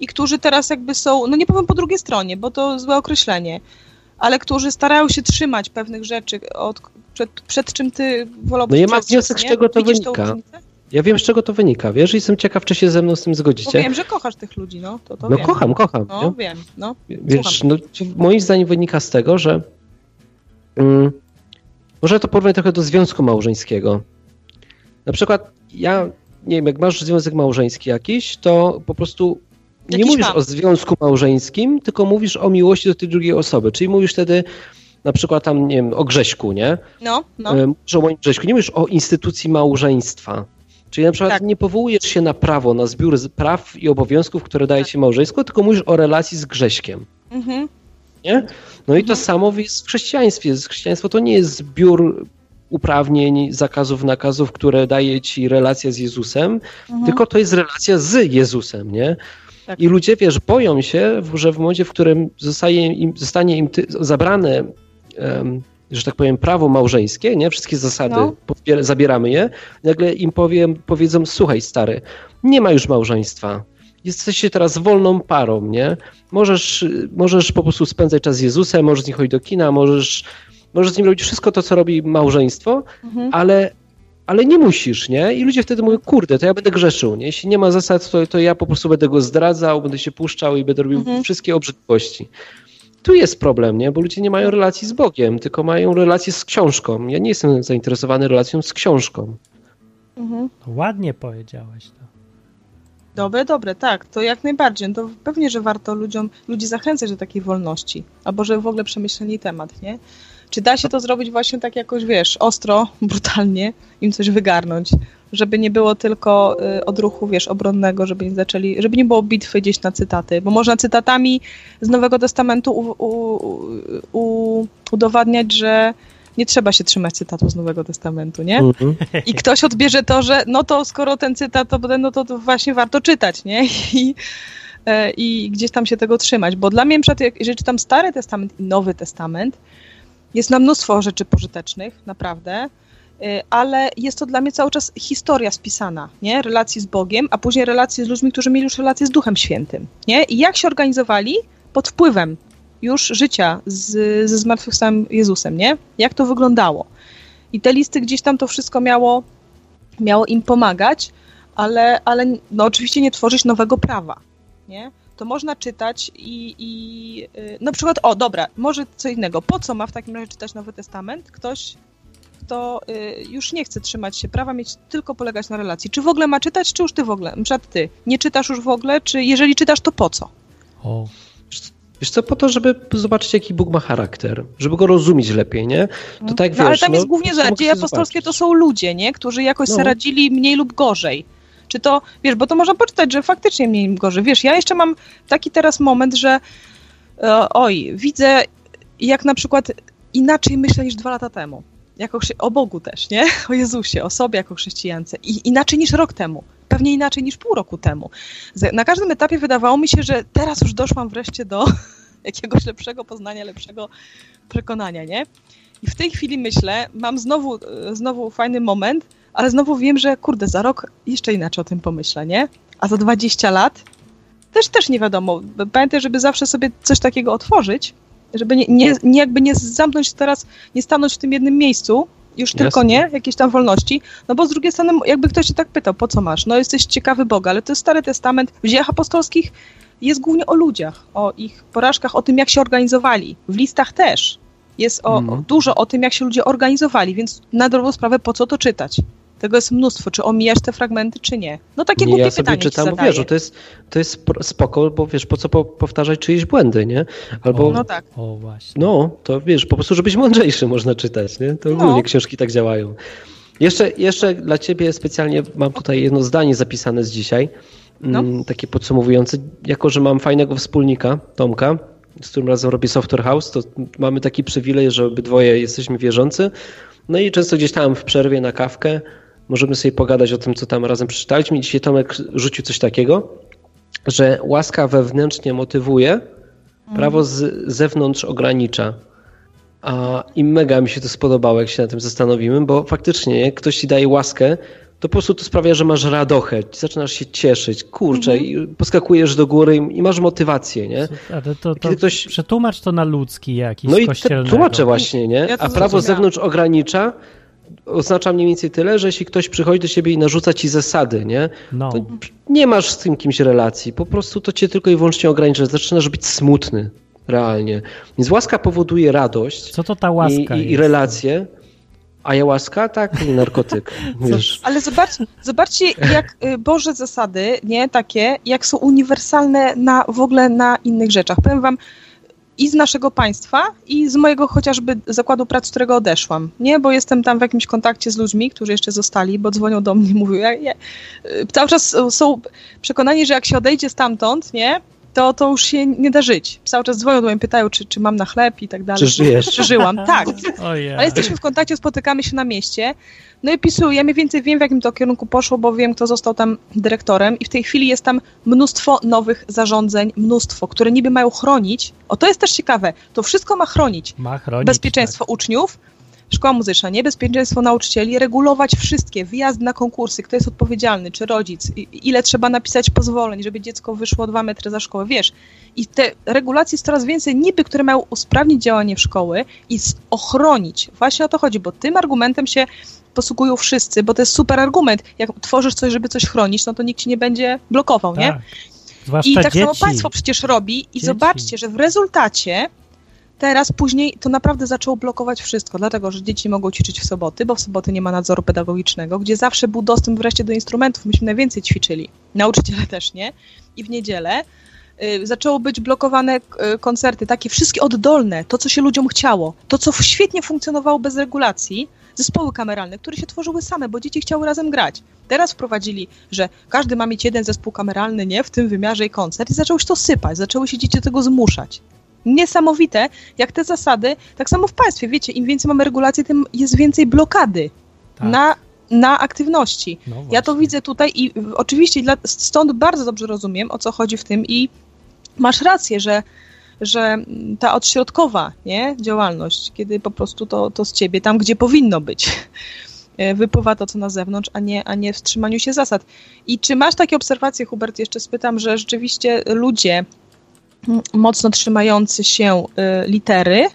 i którzy teraz jakby są, no nie powiem po drugiej stronie, bo to złe określenie, ale którzy starają się trzymać pewnych rzeczy, od, przed, przed czym ty wolałbyś No ja mam wniosek, z nie? czego to Widzisz wynika. ja wiem, z czego to wynika, wiesz? I jestem ciekaw, czy się ze mną z tym Bo zgodzicie. wiem, że kochasz tych ludzi, no to, to No wiem. kocham, kocham. No nie? wiem, no. Wiesz, no, moim zdaniem wynika z tego, że mm, może to porównać trochę do związku małżeńskiego. Na przykład ja, nie wiem, jak masz związek małżeński jakiś, to po prostu nie Jakiś mówisz mam. o związku małżeńskim, tylko mówisz o miłości do tej drugiej osoby. Czyli mówisz wtedy na przykład tam, nie wiem, o Grześku, nie? No, no. E, Mówisz o moim Grześku, nie mówisz o instytucji małżeństwa. Czyli na przykład Tak. nie powołujesz się na prawo, na zbiór praw i obowiązków, które daje ci małżeństwo, tylko mówisz o relacji z Grześkiem. Mhm. Nie? No i to Mhm. samo jest w chrześcijaństwie. Chrześcijaństwo to nie jest zbiór uprawnień, zakazów, nakazów, które daje ci relacja z Jezusem, Mhm. tylko to jest relacja z Jezusem, nie? Tak. I ludzie, wiesz, boją się, że w momencie, w którym zostaje im, zostanie im ty, zabrane, em, że tak powiem, prawo małżeńskie, nie? Wszystkie zasady, No. podbier- zabieramy je, nagle im powiem, powiedzą, słuchaj stary, nie ma już małżeństwa. Jesteście teraz wolną parą, nie? Możesz, możesz po prostu spędzać czas z Jezusem, możesz z nim chodzić do kina, możesz, możesz z nim robić wszystko to, co robi małżeństwo, Mhm. ale, ale nie musisz, nie? I ludzie wtedy mówią, kurde, to ja będę grzeszył, nie? Jeśli nie ma zasad, to, to ja po prostu będę go zdradzał, będę się puszczał i będę robił Mhm. wszystkie obrzydliwości. Tu jest problem, nie? Bo ludzie nie mają relacji z Bogiem, tylko mają relację z książką. Ja nie jestem zainteresowany relacją z książką. Mhm. Ładnie powiedziałeś to. Dobre, dobre, tak, to jak najbardziej. No to pewnie, że warto ludziom, ludzi zachęcać do takiej wolności, albo żeby w ogóle przemyśleli temat, nie? Czy da się to zrobić właśnie tak jakoś, wiesz, ostro, brutalnie, im coś wygarnąć, żeby nie było tylko y, odruchu, wiesz, obronnego, żeby nie zaczęli, żeby nie było bitwy gdzieś na cytaty, bo można cytatami z Nowego Testamentu u, u, u, udowadniać, że nie trzeba się trzymać cytatu z Nowego Testamentu, nie? Mhm. I ktoś odbierze to, że no to skoro ten cytat to no to, właśnie warto czytać, nie? I, e, I gdzieś tam się tego trzymać. Bo dla mnie, na przykład, jeżeli czytam Stary Testament i Nowy Testament, jest na mnóstwo rzeczy pożytecznych, naprawdę, e, ale jest to dla mnie cały czas historia spisana, nie? Relacji z Bogiem, a później relacji z ludźmi, którzy mieli już relacje z Duchem Świętym, nie? I jak się organizowali pod wpływem już życia z, ze zmartwychwstałym Jezusem, nie? Jak to wyglądało. I te listy gdzieś tam to wszystko miało, miało im pomagać, ale, ale no oczywiście nie tworzyć nowego prawa. nie? To można czytać i, i y, na przykład, o dobra, może co innego. Po co ma w takim razie czytać Nowy Testament? Ktoś, kto y, już nie chce trzymać się prawa, mieć tylko polegać na relacji. Czy w ogóle ma czytać, czy już ty w ogóle? Na przykład ty, nie czytasz już w ogóle, czy jeżeli czytasz, to po co? O, Wiesz co, po to, żeby zobaczyć, jaki Bóg ma charakter, żeby go rozumieć lepiej, nie? To tak, no, ale wiesz, tam no, jest głównie, to że dzieje apostolskie to są ludzie, nie? Którzy jakoś No. radzili mniej lub gorzej. Czy to, wiesz, bo to można poczytać, że faktycznie mniej lub gorzej. Wiesz, ja jeszcze mam taki teraz moment, że e, oj, widzę jak na przykład inaczej myślę niż dwa lata temu. Jako, o Bogu też, nie? O Jezusie, o sobie jako chrześcijance. I inaczej niż rok temu. Pewnie inaczej niż pół roku temu. Na każdym etapie wydawało mi się, że teraz już doszłam wreszcie do jakiegoś lepszego poznania, lepszego przekonania, nie? I w tej chwili myślę, mam znowu, e, znowu fajny moment, ale znowu wiem, że kurde, za rok jeszcze inaczej o tym pomyślę, nie? A za 20 lat też też nie wiadomo. Pamiętaj, żeby zawsze sobie coś takiego otworzyć, żeby nie, nie, nie jakby nie zamknąć teraz, nie stanąć w tym jednym miejscu, już Jasne. tylko nie, jakieś tam wolności, no bo z drugiej strony, jakby ktoś się tak pytał, po co masz? No jesteś ciekawy Boga, ale to jest Stary Testament, w dziejach apostolskich jest głównie o ludziach, o ich porażkach, o tym, jak się organizowali. W listach też jest o, o dużo o tym, jak się ludzie organizowali, więc na dobrą sprawę, po co to czytać? Tego jest mnóstwo, czy omijać te fragmenty, czy nie. No takie Nie, głupie ja sobie pytanie czytam, ci zadaję. wiesz, to jest, to jest spoko, bo wiesz, po co po, powtarzać czyjeś błędy, nie? Albo, O. No tak. o właśnie. no, to wiesz, po prostu, żebyś mądrzejszy można czytać, nie? To No. ogólnie książki tak działają. Jeszcze, jeszcze dla ciebie specjalnie mam tutaj jedno zdanie zapisane z dzisiaj, mm, takie podsumowujące. Jako, że mam fajnego wspólnika, Tomka, z którym razem robię Software House, to mamy taki przywilej, że obydwoje jesteśmy wierzący. No i często gdzieś tam w przerwie na kawkę możemy sobie pogadać o tym, co tam razem przeczytaliśmy. I dzisiaj Tomek rzucił coś takiego, że łaska wewnętrznie motywuje, prawo z zewnątrz ogranicza. A, I mega mi się to spodobało, jak się na tym zastanowimy, bo faktycznie jak ktoś ci daje łaskę, to po prostu to sprawia, że masz radochę, zaczynasz się cieszyć, kurczę, i poskakujesz do góry i- masz motywację, nie? Ale to, to ktoś- przetłumacz to na ludzki jakiś No i tłumaczę właśnie, nie? A prawo z zewnątrz ogranicza oznacza mniej więcej tyle, że jeśli ktoś przychodzi do siebie i narzuca ci zasady, nie? No, To nie masz z tym kimś relacji, po prostu to cię tylko i wyłącznie ogranicza, zaczynasz być smutny, realnie. Więc łaska powoduje radość co to ta łaska i, i, i relacje, a ja łaska? Tak, nie narkotyk, wiesz. Ale zobacz, zobaczcie, jak y, Boże zasady, nie, takie, jak są uniwersalne na, w ogóle na innych rzeczach. Powiem wam, i z naszego państwa, i z mojego chociażby zakładu pracy, z którego odeszłam, nie, bo jestem tam w jakimś kontakcie z ludźmi, którzy jeszcze zostali, bo dzwonią do mnie, mówią, ja, ja, y, cały czas są przekonani, że jak się odejdzie stamtąd, nie, to, to już się nie da żyć. Cały czas dzwonią do mnie, pytają, czy, czy mam na chleb i tak dalej. Czy żyjesz? Czy żyłam, tak. Ojej. Ale jesteśmy w kontakcie, spotykamy się na mieście. No i pisuję, ja mniej więcej wiem, w jakim to kierunku poszło, bo wiem, kto został tam dyrektorem i w tej chwili jest tam mnóstwo nowych zarządzeń, mnóstwo, które niby mają chronić. O, to jest też ciekawe. To wszystko ma chronić. Ma chronić, Bezpieczeństwo uczniów, szkoła muzyczna, nie? Bezpieczeństwo nauczycieli, regulować wszystkie, wyjazd na konkursy, kto jest odpowiedzialny, czy rodzic, ile trzeba napisać pozwoleń, żeby dziecko wyszło dwa metry za szkołę, wiesz. I te regulacje jest coraz więcej niby, które mają usprawnić działanie w szkoły i ochronić. Właśnie o to chodzi, bo tym argumentem się posługują wszyscy, bo to jest super argument. Jak tworzysz coś, żeby coś chronić, no to nikt ci nie będzie blokował, Tak. nie? Zwłaszcza I tak dzieci. samo państwo przecież robi i Dzieci. zobaczcie, że w rezultacie teraz później to naprawdę zaczęło blokować wszystko, dlatego że dzieci mogą ćwiczyć w soboty, bo w soboty nie ma nadzoru pedagogicznego, gdzie zawsze był dostęp wreszcie do instrumentów, myśmy najwięcej ćwiczyli, nauczyciele też nie, i w niedzielę y, zaczęło być blokowane y, koncerty, takie wszystkie oddolne, to co się ludziom chciało, to co świetnie funkcjonowało bez regulacji, zespoły kameralne, które się tworzyły same, bo dzieci chciały razem grać. Teraz wprowadzili, że każdy ma mieć jeden zespół kameralny, nie, w tym wymiarze i koncert. I zaczęło się to sypać, zaczęły się dzieci do tego zmuszać. Niesamowite, jak te zasady, tak samo w państwie, wiecie, im więcej mamy regulacji, tym jest więcej blokady Tak. na, na aktywności. No Ja to widzę tutaj i w- oczywiście dla, stąd bardzo dobrze rozumiem, o co chodzi w tym i masz rację, że, że ta odśrodkowa nie, działalność, kiedy po prostu to, to z ciebie, tam gdzie powinno być, e, wypływa to, co na zewnątrz, a nie, a nie w trzymaniu się zasad. I czy masz takie obserwacje, Hubert, jeszcze spytam, że rzeczywiście ludzie mocno trzymający się y, litery,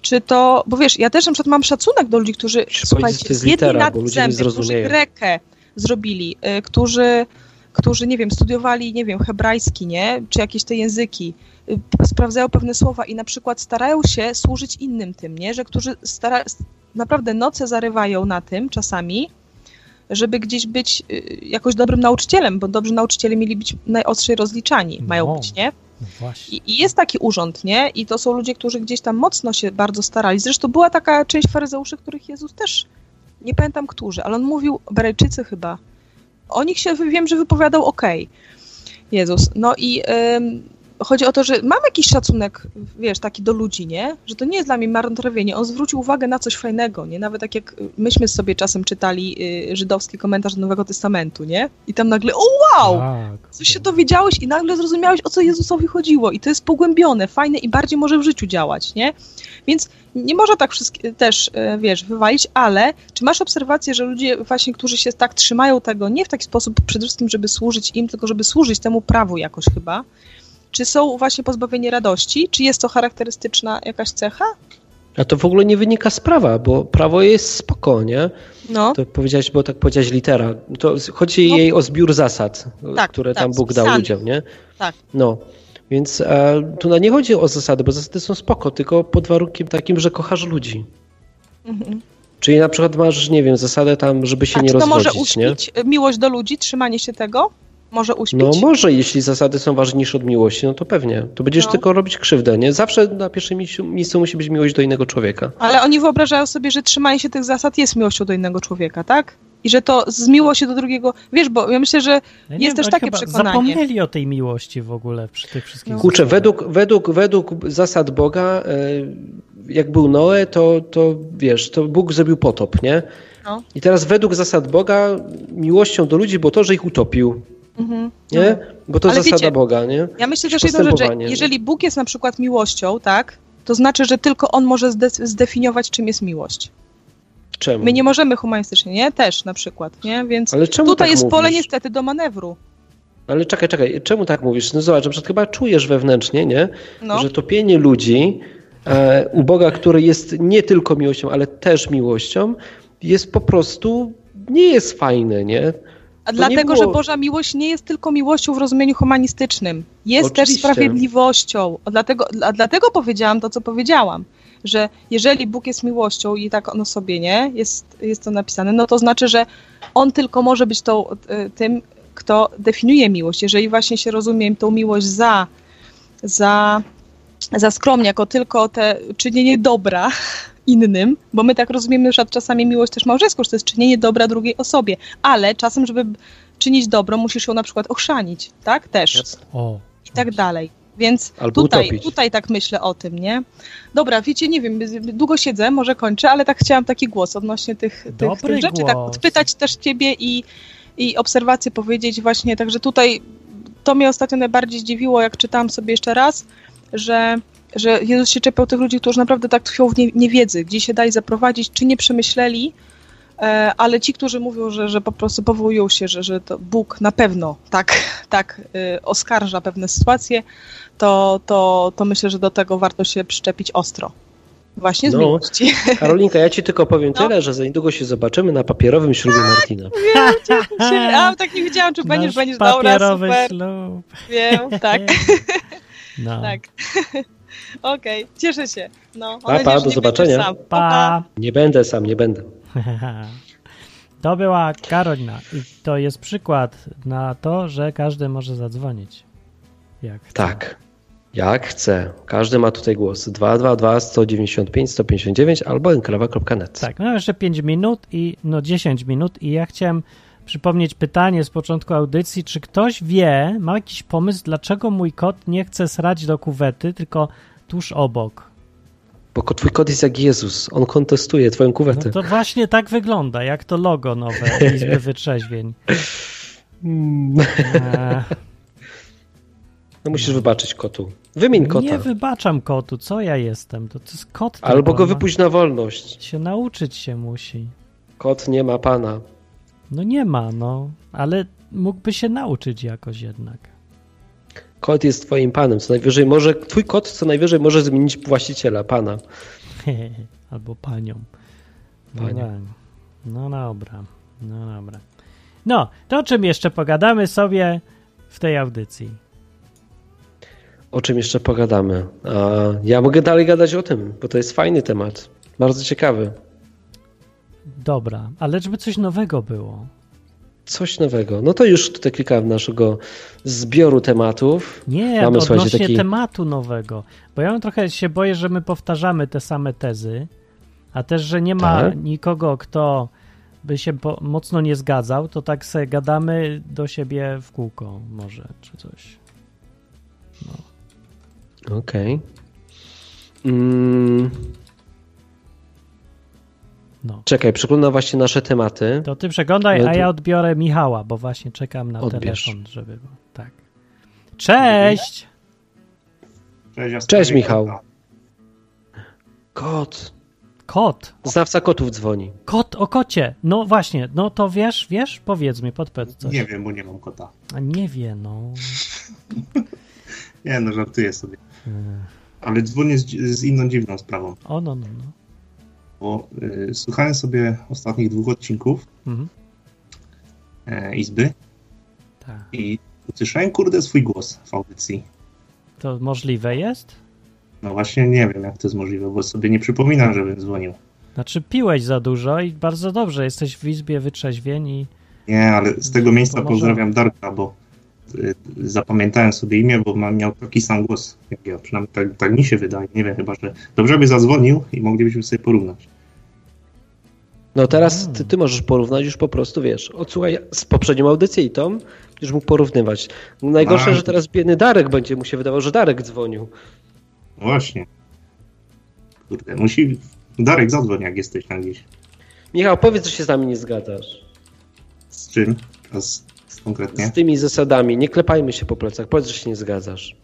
czy to, bo wiesz, ja też na przykład mam szacunek do ludzi, którzy, słuchajcie, że to jest zjedli litera, nad bo ludzie nie zęby, którzy grekę zrobili, y, którzy, którzy, nie wiem, studiowali, nie wiem, hebrajski, nie? Czy jakieś te języki, y, sprawdzają pewne słowa i na przykład starają się służyć innym tym, nie? Że którzy stara, naprawdę noce zarywają na tym czasami, żeby gdzieś być y, jakoś dobrym nauczycielem, bo dobrzy nauczyciele mieli być najostrzej rozliczani, mają No. być, nie? No. I, I jest taki urząd, nie? I to są ludzie, którzy gdzieś tam mocno się bardzo starali. Zresztą była taka część faryzeuszy, których Jezus też, nie pamiętam którzy, ale on mówił, Berejczycy chyba, o nich się wiem, że wypowiadał okej. Jezus. No i ym, chodzi o to, że mam jakiś szacunek, wiesz, taki do ludzi, nie? Że to nie jest dla mnie marnotrawienie. On zwrócił uwagę na coś fajnego, nie? Nawet tak jak myśmy sobie czasem czytali y, żydowski komentarz do Nowego Testamentu, nie? I tam nagle, o wow! Tak. Coś się dowiedziałeś i nagle zrozumiałeś, o co Jezusowi chodziło. I to jest pogłębione, fajne i bardziej może w życiu działać, nie? Więc nie można tak wszystkie też, e, wiesz, wywalić, ale czy masz obserwację, że ludzie właśnie, którzy się tak trzymają tego, nie w taki sposób przede wszystkim, żeby służyć im, tylko żeby służyć temu prawu jakoś chyba, czy są właśnie pozbawieni radości? Czy jest to charakterystyczna jakaś cecha? A to w ogóle nie wynika z prawa, bo prawo jest spoko, nie? No, To powiedziałeś, bo tak powiedziałeś litera. To chodzi No. jej o zbiór zasad, Tak, które tak, tam Bóg dał spisany. ludziom, nie? Tak. No. Więc e, tu na nie chodzi o zasady, bo zasady są spoko, tylko pod warunkiem takim, że kochasz ludzi. mhm. Czyli na przykład masz, nie wiem, zasadę tam, żeby się A nie czy to może rozwodzić, nie? uśpić e, miłość do ludzi, trzymanie się tego? Może uśpić? No może, jeśli zasady są ważniejsze od miłości, no to pewnie. To będziesz No. tylko robić krzywdę, nie? Zawsze na pierwszym miejscu, miejscu musi być miłość do innego człowieka. Ale oni wyobrażają sobie, że trzymanie się tych zasad jest miłością do innego człowieka, tak? I że to z miłości do drugiego. Wiesz, bo ja myślę, że Ja jest wiem, też takie przekonanie. Zapomnieli o tej miłości w ogóle przy tych wszystkich No. Kurczę, według, według, według zasad Boga, e, jak był Noe, to, to wiesz, to Bóg zrobił potop, nie? No. I teraz według zasad Boga miłością do ludzi było to, że ich utopił, Mhm. nie? Bo to Ale zasada wiecie, Boga, nie? Ja myślę też jedną rzecz, że jeżeli Bóg jest na przykład miłością, tak? To znaczy, że tylko On może zde- zdefiniować, czym jest miłość. Czemu? My nie możemy humanistycznie, nie? Też na przykład, nie? Więc tutaj tak jest mówisz? pole niestety do manewru. Ale czekaj, czekaj, czemu tak mówisz? No zobacz, na przykład chyba czujesz wewnętrznie, nie? No. Że topienie ludzi e, u Boga, który jest nie tylko miłością, ale też miłością, jest po prostu, nie jest fajne, nie? A dlatego, było- że Boża miłość nie jest tylko miłością w rozumieniu humanistycznym. Jest też Oczywiście. sprawiedliwością. A dlatego, a dlatego powiedziałam to, co powiedziałam. Że jeżeli Bóg jest miłością i tak ono sobie nie, jest, jest to napisane, no to znaczy, że On tylko może być tą, y, tym, kto definiuje miłość. Jeżeli właśnie się rozumie tą miłość za, za, za skromnie, jako tylko te czynienie dobra innym, bo my tak rozumiemy przykład czasami miłość też małżeńską, że to jest czynienie dobra drugiej osobie, ale czasem, żeby czynić dobro, musisz ją na przykład ochrzanić, tak? Też. O, I tak dalej. Więc Albo tutaj, utopić. tutaj tak myślę o tym, nie? Dobra, wiecie, nie wiem, długo siedzę, może kończę, ale tak chciałam taki głos odnośnie tych, tych, tych rzeczy, tak głos. odpytać też ciebie i, i obserwacje powiedzieć właśnie, także tutaj to mnie ostatnio najbardziej zdziwiło, jak czytałam sobie jeszcze raz, że, że Jezus się czepiał tych ludzi, którzy naprawdę tak tkwią w nie, niewiedzy, gdzie się dali zaprowadzić, czy nie przemyśleli, e, ale ci, którzy mówią, że, że po prostu powołują się, że, że to Bóg na pewno tak, tak y, oskarża pewne sytuacje, to, to, to myślę, że do tego warto się przyczepić ostro. Właśnie z No. miłości. Karolinka, ja ci tylko powiem No. tyle, że za niedługo się zobaczymy na papierowym ślubie Martina. Wiem, cieszę się. A tak nie wiedziałam, czy będziesz, będziesz dobra, papierowy super. ślub. Wiem, tak, No. tak. Okej, cieszę się. No, Pa, pa, do zobaczenia. sam. Pa. Nie będę sam, nie będę. To była Karolina i to jest przykład na to, że każdy może zadzwonić. Jak chce. Tak. Jak chce. Każdy ma tutaj głos. 222 195 159 albo enklawa.net. Tak, no jeszcze 5 minut i no 10 minut i ja chciałem przypomnieć pytanie z początku audycji, czy ktoś wie, ma jakiś pomysł, dlaczego mój kot nie chce srać do kuwety, tylko tuż obok. Bo twój kod jest jak Jezus. On kontestuje twoją No kuwetę. to właśnie tak wygląda, jak to logo nowe Izby Wytrzeźwień. Mm. Eee, No musisz wybaczyć kotu. Wymień kota. nie wybaczam kotu, co ja jestem? To, to jest kot. Albo go ma- wypuść na wolność. Się nauczyć się musi. Kot nie ma pana. No nie ma, no, ale mógłby się nauczyć jakoś jednak. Kot jest twoim panem. Co najwyżej może, twój kot co najwyżej może zmienić właściciela, pana. Albo panią. No, Panią. tak. no dobra, no dobra. No, to o czym jeszcze pogadamy sobie w tej audycji? O czym jeszcze pogadamy? A ja mogę dalej gadać o tym, bo to jest fajny temat. Bardzo ciekawy. Dobra, ale żeby coś nowego było. Coś nowego. No to już tutaj kilka naszego zbioru tematów. Nie, Mamy, odnośnie taki- tematu nowego. Bo ja trochę się boję, że my powtarzamy te same tezy, a też, że nie ma Tak. nikogo, kto by się po, mocno nie zgadzał, to tak sobie gadamy do siebie w kółko może, czy coś. Okej. Mm, No. czekaj, przeglądam właśnie nasze tematy. To ty przeglądaj, a to- ja odbiorę Michała, bo właśnie czekam na Odbierz. telefon, żeby było. Tak. Cześć! Cześć, ja Cześć, Michał. Kot. Kot! Znawca kotów dzwoni. Kot o kocie! No właśnie, no to wiesz, wiesz? Powiedz mi, podpowiedz coś. Nie wiem, bo nie mam kota. A nie wie, no. Nie, no żartuję sobie. Hmm. Ale dzwonię z, z inną dziwną sprawą, O, no, no, no. Bo y, słuchałem sobie ostatnich dwóch odcinków Mhm. e, Izby Tak. i usłyszałem, kurde, swój głos w audycji. To możliwe jest? No właśnie nie wiem, jak to jest możliwe, bo sobie nie przypominam, żebym dzwonił. Znaczy piłeś za dużo i bardzo dobrze, jesteś w izbie wytrzeźwieni. Nie, ale z tego miejsca To może- pozdrawiam Darka, bo zapamiętałem sobie imię, bo ma, miał taki sam głos jak ja. Przynajmniej tak, tak mi się wydaje. Nie wiem, chyba, że dobrze by zadzwonił i moglibyśmy sobie porównać. No teraz ty, ty możesz porównać już po prostu, wiesz, odsłuchaj z poprzednią audycję i tą, już mógł porównywać. Najgorsze, A. że teraz biedny Darek będzie mu się wydawał, że Darek dzwonił. No właśnie. Kurde, musi... Darek, zadzwoń, jak jesteś tam gdzieś. Michał, powiedz, że się z nami nie zgadzasz. Z czym? Teraz konkretnie. Z tymi zasadami. Nie klepajmy się po plecach. Powiedz, że się nie zgadzasz.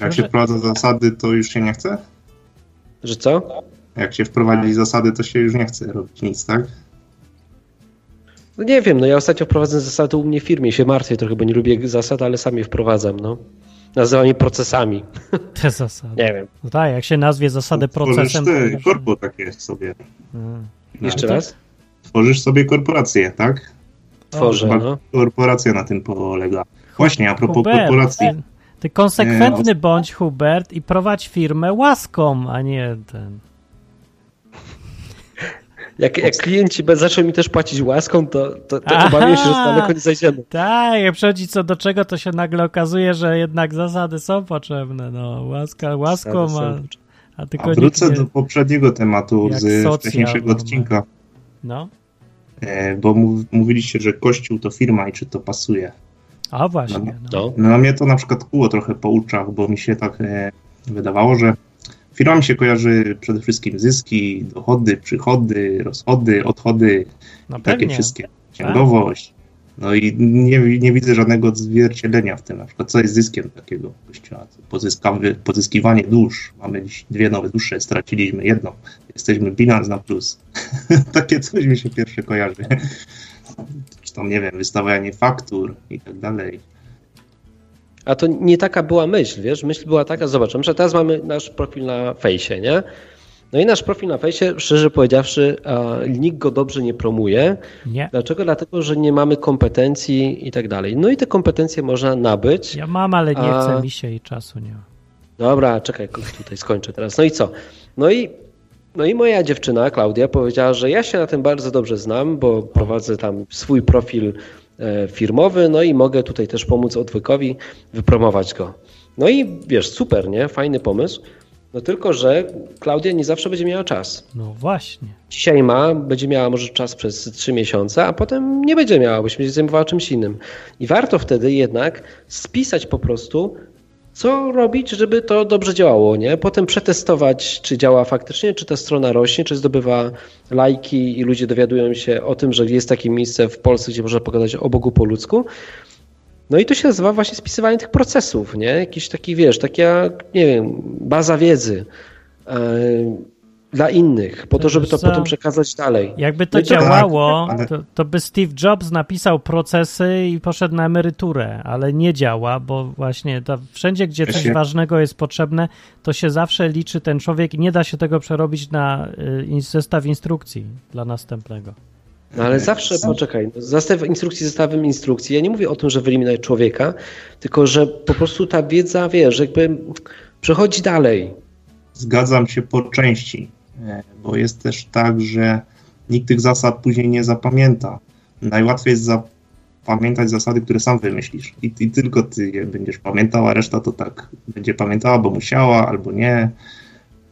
Jak się wprowadza zasady, to już się nie chce? Że co? Jak się wprowadzi zasady, to się już nie chce robić nic, tak? No nie wiem, no ja ostatnio wprowadzam zasady u mnie w firmie. Się martwię trochę, bo nie lubię zasad, ale sam je wprowadzam, no. Nazywam je procesami. Te zasady. Nie wiem. No tak, jak się nazwie zasadę Tworzysz procesem. te to- korpo takie sobie. Mm. Jeszcze to- raz? Tworzysz sobie korporację, tak? Tworzę, Chyba no. korporacja na tym polega. Właśnie, a propos Hubert, korporacji. ty, ty konsekwentny Nie, bądź, Hubert, i prowadź firmę łaską, a nie ten. Jak, jak klienci zaczną mi też płacić łaską, to, to, to Aha! obawiam się, że daleko nie zajdziemy. Tak, jak przychodzi co do czego, to się nagle okazuje, że jednak zasady są potrzebne. No, łaska, łaską, a, a tylko A wrócę nie... do poprzedniego tematu Jak z socjal wcześniejszego normalny. odcinka, No, bo mów, mówiliście, że Kościół to firma i czy to pasuje. a właśnie. No. No. No, mnie to na przykład kłuło trochę po uczach, bo mi się tak e, wydawało, że firma mi się kojarzy przede wszystkim zyski, dochody, przychody, rozchody, odchody, No takie wszystkie, księgowość. No i nie, nie widzę żadnego odzwierciedlenia w tym. Na przykład, co jest zyskiem takiego kościoła? Pozyskiwanie dusz. Mamy dziś dwie nowe dusze, straciliśmy jedną. Jesteśmy bilans na plus. Takie coś mi się pierwsze kojarzy. Czy tam, nie wiem, wystawianie faktur i tak dalej. A to nie taka była myśl, wiesz? Myśl była taka, zobacz, na przykład teraz mamy nasz profil na fejsie, nie? No i nasz profil na fejsie, szczerze powiedziawszy, nikt go dobrze nie promuje. Nie. Dlaczego? Dlatego, że nie mamy kompetencji i tak dalej. No i te kompetencje można nabyć. Ja mam, ale nie A- chce mi się i czasu nie ma. Dobra, czekaj, tutaj skończę teraz. No i co? No i, no i moja dziewczyna, Klaudia, powiedziała, że ja się na tym bardzo dobrze znam, bo prowadzę tam swój profil e, firmowy, no i mogę tutaj też pomóc odwykowi wypromować go. No i wiesz, super, nie? Fajny pomysł. No tylko, że Klaudia nie zawsze będzie miała czas. No właśnie. Dzisiaj ma, będzie miała może czas przez trzy miesiące, a potem nie będzie miała, bo się będzie zajmowała czymś innym. I warto wtedy jednak spisać po prostu, co robić, żeby to dobrze działało, nie? Potem przetestować, czy działa faktycznie, czy ta strona rośnie, czy zdobywa lajki i ludzie dowiadują się o tym, że jest takie miejsce w Polsce, gdzie można pogadać o Bogu po ludzku. No i to się nazywa właśnie spisywanie tych procesów, nie? Jakiś taki, wiesz, taka, nie wiem, baza wiedzy e, dla innych, po to, żeby to co? potem przekazać dalej. Jakby to No to- działało, ale- to, to by Steve Jobs napisał procesy i poszedł na emeryturę, ale nie działa, bo właśnie to wszędzie, gdzie coś Wiecie- ważnego jest potrzebne, to się zawsze liczy ten człowiek i nie da się tego przerobić na y, zestaw instrukcji dla następnego. No ale zawsze, poczekaj, no, zestaw instrukcji zestawem instrukcji. Ja nie mówię o tym, że wyeliminuj człowieka, tylko że po prostu ta wiedza, wiesz, jakby przechodzi dalej. Zgadzam się po części, e, bo jest też tak, że nikt tych zasad później nie zapamięta. Najłatwiej jest zapamiętać zasady, które sam wymyślisz i, i tylko ty je będziesz pamiętał, a reszta to tak będzie pamiętała, bo musiała albo nie.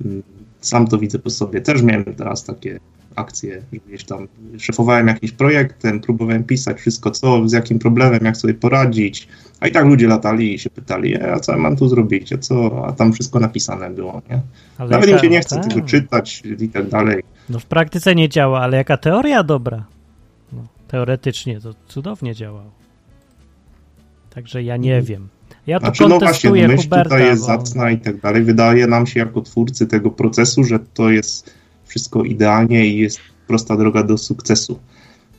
Mm, Sam to widzę po sobie. Też miałem teraz takie akcje, że gdzieś tam szefowałem jakimś projektem, próbowałem pisać wszystko, co, z jakim problemem, jak sobie poradzić, a i tak ludzie latali i się pytali, e, a co ja mam tu zrobić, a co, a tam wszystko napisane było, nie? Ale Nawet im się nie chce tak. tego czytać i tak dalej. No w praktyce nie działa, ale jaka teoria dobra. No, teoretycznie to cudownie działało. Także ja nie wiem. Ja tu Znaczy, no właśnie, kontestuję myśl Huberta. tutaj jest bo- zacna i tak dalej. Wydaje nam się jako twórcy tego procesu, że to jest wszystko idealnie i jest prosta droga do sukcesu.